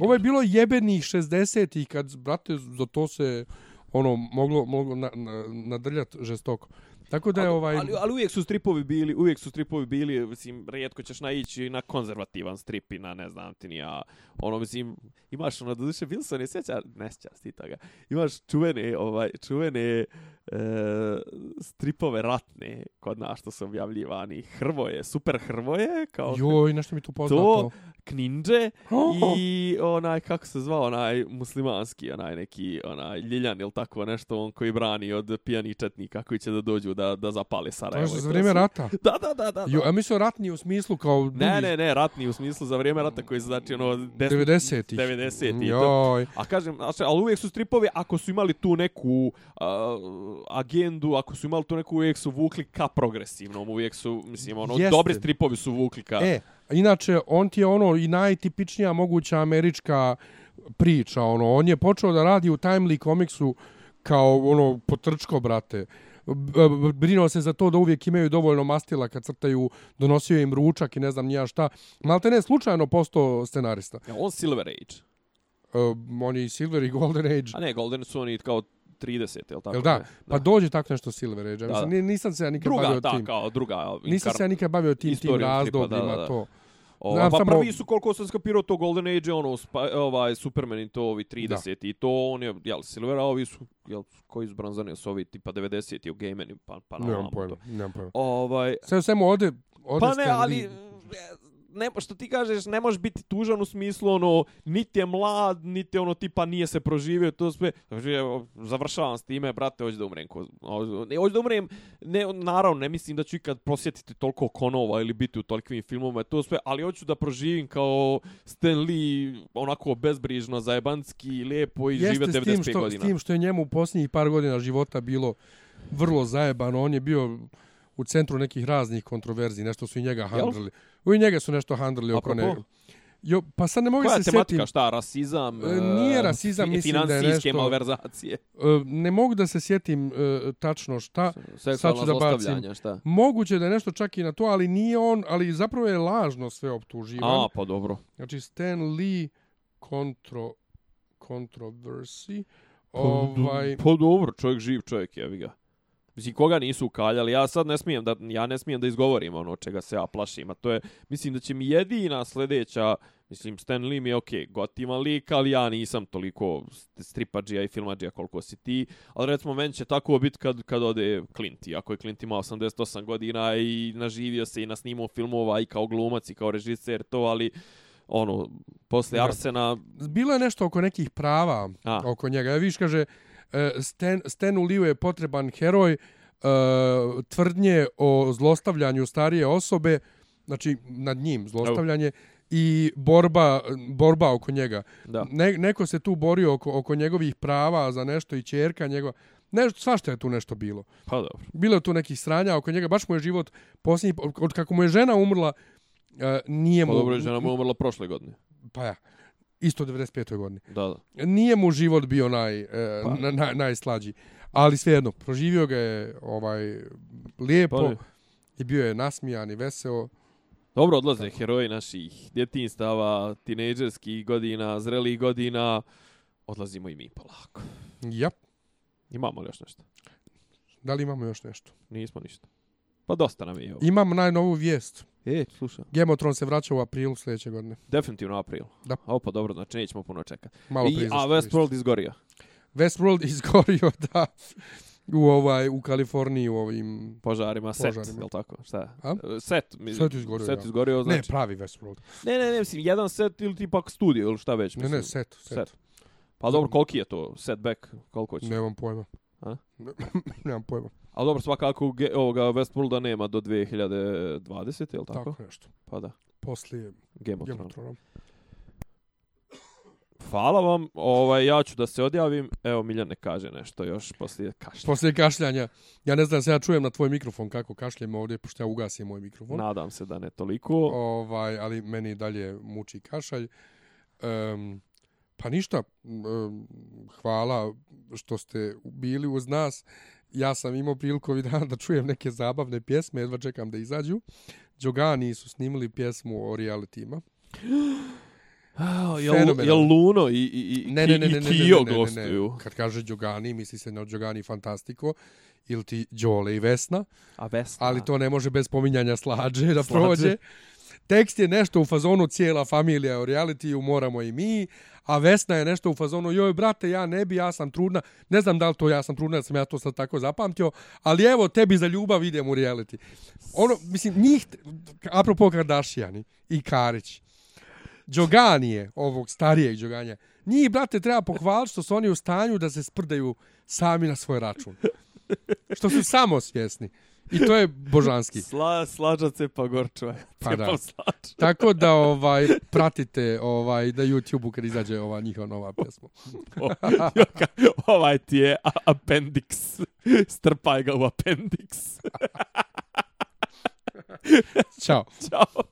ovo je bilo jebenih 60-ih kad, brate, za to se ono moglo, moglo na, na, nadrljati žestoko. Tako da je ovaj ali, ali uvijek su stripovi bili, uvijek su stripovi bili, mislim, rijetko ćeš naići na konzervativan strip i na ne znam ti ni ja. Ono mislim, imaš ono duše Wilson je sjeća, ne sjeća ti toga. Imaš čuvene, ovaj čuvene e, stripove ratne kod nas što su objavljivani. Hrvoje, super Hrvoje, kao Joj, nešto mi tu poznato. To, Kninđe <gasps> oh. i onaj, kako se zvao, onaj muslimanski, onaj neki, onaj Ljiljan ili tako nešto, on koji brani od pijani četnika koji će da dođu da, da zapale Sarajevo. To je za vrijeme rata? Da, da, da. da, Jo, a mislim ratni u smislu kao... Drugi... Ne, ne, ne, ratni u smislu za vrijeme rata koji znači ono... 90-ih. 90-ih. Joj. A kažem, znači, ali uvijek su stripovi, ako su imali tu neku uh, agendu, ako su imali tu neku, uvijek su vukli ka progresivnom, uvijek su, mislim, ono, Jeste. dobri stripovi su vukli ka... E, inače, on ti je ono i najtipičnija moguća američka priča, ono, on je počeo da radi u Timely komiksu kao, ono, potrčko, brate brinuo se za to da uvijek imaju dovoljno mastila kad crtaju, donosio im ručak i ne znam nija šta. Malte ne, slučajno postao scenarista. Ja, on Silver Age. Uh, on je i Silver i Golden Age. A ne, Golden su oni kao 30, je li tako? Jel da? Pa dođe tako nešto Silver Age. Mislim, nisam se ja nikad druga, bavio da, tim. Kao druga, nisam se ja nikad bavio tim, tim razdobljima, to. Ova, Znam pa samo- prvi su koliko sam skapirao to Golden Age, ono, spa, ovaj, Superman i to, ovi 30 i to, on je, jel, Silvera, a ovi su, jel, koji su bronzani, su ovi tipa 90 u gameni, pa, pa na Nemam ovamo pojma, nemam pojma. Ovaj, Sve u svemu ode, ode pa ne, Stan ali. Ne, što ti kažeš, ne možeš biti tužan u smislu, ono, niti je mlad, niti ono, tipa, nije se proživio, to sve. Znači, završavam s time, brate, hoću da umrem. Ko, hoću da umrem, ne, naravno, ne mislim da ću ikad prosjetiti toliko konova ili biti u tolikim filmovima, to sve, ali hoću da proživim kao Stan Lee, onako bezbrižno, zajebanski, lijepo i žive Jeste 95 tim, što, godina. s tim što je njemu u posljednjih par godina života bilo vrlo zajebano. On je bio u centru nekih raznih kontroverzij, nešto su i njega handrili. U i njega su nešto handrili oko ne. Jo, pa sad ne mogu Koja je se tematika, sjetim. šta, rasizam? E, nije rasizam, i mislim da je Financijske nešto- malverzacije. E, Ne mogu da se sjetim e, tačno šta. Seksualna ću da bacim. zlostavljanja, šta? Moguće da je nešto čak i na to, ali nije on, ali zapravo je lažno sve optuživan. A, pa dobro. Znači Stan Lee kontro, controversy. Pa, Ovaj, Pa dobro, čovjek živ čovjek, jevi ga. Mislim, koga nisu ukaljali, ja sad ne smijem da, ja ne smijem da izgovorim ono čega se ja plašim, a to je, mislim da će mi jedina sljedeća, mislim, Stan Lee mi je okej, okay, gotivan lik, ali ja nisam toliko stripađija i filmađija koliko si ti, ali recimo meni će tako biti kad, kad ode Clint, iako je Clint ima 88 godina i naživio se i nasnimao filmova i kao glumac i kao režiser, to, ali ono, posle. Arsena, bilo je nešto oko nekih prava A. oko njega. Ja viš kaže, e, Stan, Stanu Liu je potreban heroj e, tvrdnje o zlostavljanju starije osobe, znači nad njim zlostavljanje, i borba, borba oko njega. da. Ne, neko se tu borio oko, oko njegovih prava za nešto i čerka njegova. Nešto, svašta je tu nešto bilo. Pa dobro. Bilo je tu nekih sranja oko njega, baš mu je život posljednji, od kako mu je žena umrla, e, nije Pa mu... dobro, žena mu je umrla prošle godine. Pa ja, isto u 95. godini. Da, da. Nije mu život bio naj, e, Pa. na, na, najslađi. Ali svejedno, proživio ga je ovaj, lijepo Pa i bio je nasmijan i veseo. Dobro odlaze heroji naših djetinstava, tinejdžerskih godina, zrelih godina. Odlazimo i mi polako. Ja, Imamo li još nešto? da li imamo još nešto? Nismo ništa. Pa dosta nam je ovo. Imam najnovu vijest. E, slušaj. Game of Thrones se vraća u aprilu sljedeće godine. Definitivno april. Da. A pa dobro, znači nećemo puno čekati. Malo I, a. Westworld izgorio. Westworld <laughs> izgorio da u ovaj u Kaliforniji u ovim Požarima, set, Požarima. je li tako? Šta? A? E, Set. mi- Set izgorio, Set ja. izgorio, ne znači... pravi Westworld. Ne, ne, ne, mislim, jedan set ili tipa studio ili šta već. Ne, Mislim. ne, set, set. Set. Pa dobro, koliki je to setback? Koliko će? Nemam pojma. A? <laughs> Nemam pojma. Ali dobro, svakako ge- ovoga Westworlda nema do 2020, je li tako? Tako nešto. Pa da, Poslije Game of Game of Thrones. Hvala vam, ovaj, ja ću da se odjavim. Evo, Miljan ne kaže nešto još poslije kašlja. Poslije kašljanja. Ja ne znam, se ja čujem na tvoj mikrofon kako kašljem ovdje, pošto ja ugasim moj mikrofon. Nadam se da ne toliko. Ovaj, ali meni dalje muči kašalj. Um, pa ništa, um, hvala što ste bili uz nas. Ja sam imao priliku ovih <laughs> dana da čujem neke zabavne pjesme, jedva čekam da izađu. Džogani su snimili pjesmu o realitima. <gasps> Jel, fenomenalno. jel Luno i, i, i, Ne, ne, ne, i ne, ne, Kio ne, ne, ne, gostuju? ne. Kad kaže Džogani, misli se na Džogani Fantastico ili ti Đole i Vesna, A Vesna? ali to ne može bez pominjanja slađe da Slađe. prođe. Tekst je nešto u fazonu cijela familija o realitiju, moramo i mi, a Vesna je nešto u fazonu, joj brate, ja ne bi, ja sam trudna, ne znam da li to ja sam trudna, da sam ja to sad tako zapamtio, ali evo, tebi za ljubav idem u reality. Ono, mislim, njih, apropo Kardashiani i Karić, Đoganije, ovog starijeg Đoganija, njih, brate, treba pohvaliti što su oni u stanju da se sprdaju sami na svoj račun. Što su samosvjesni. I to je božanski. Sla, slađa se pa gorčva. Pa da. slađa. Tako da ovaj pratite ovaj na YouTubeu kad izađe ova njihova nova pjesma. <laughs> ovaj ti je appendix. Strpaj ga u appendix. <laughs> Ćao. Ćao.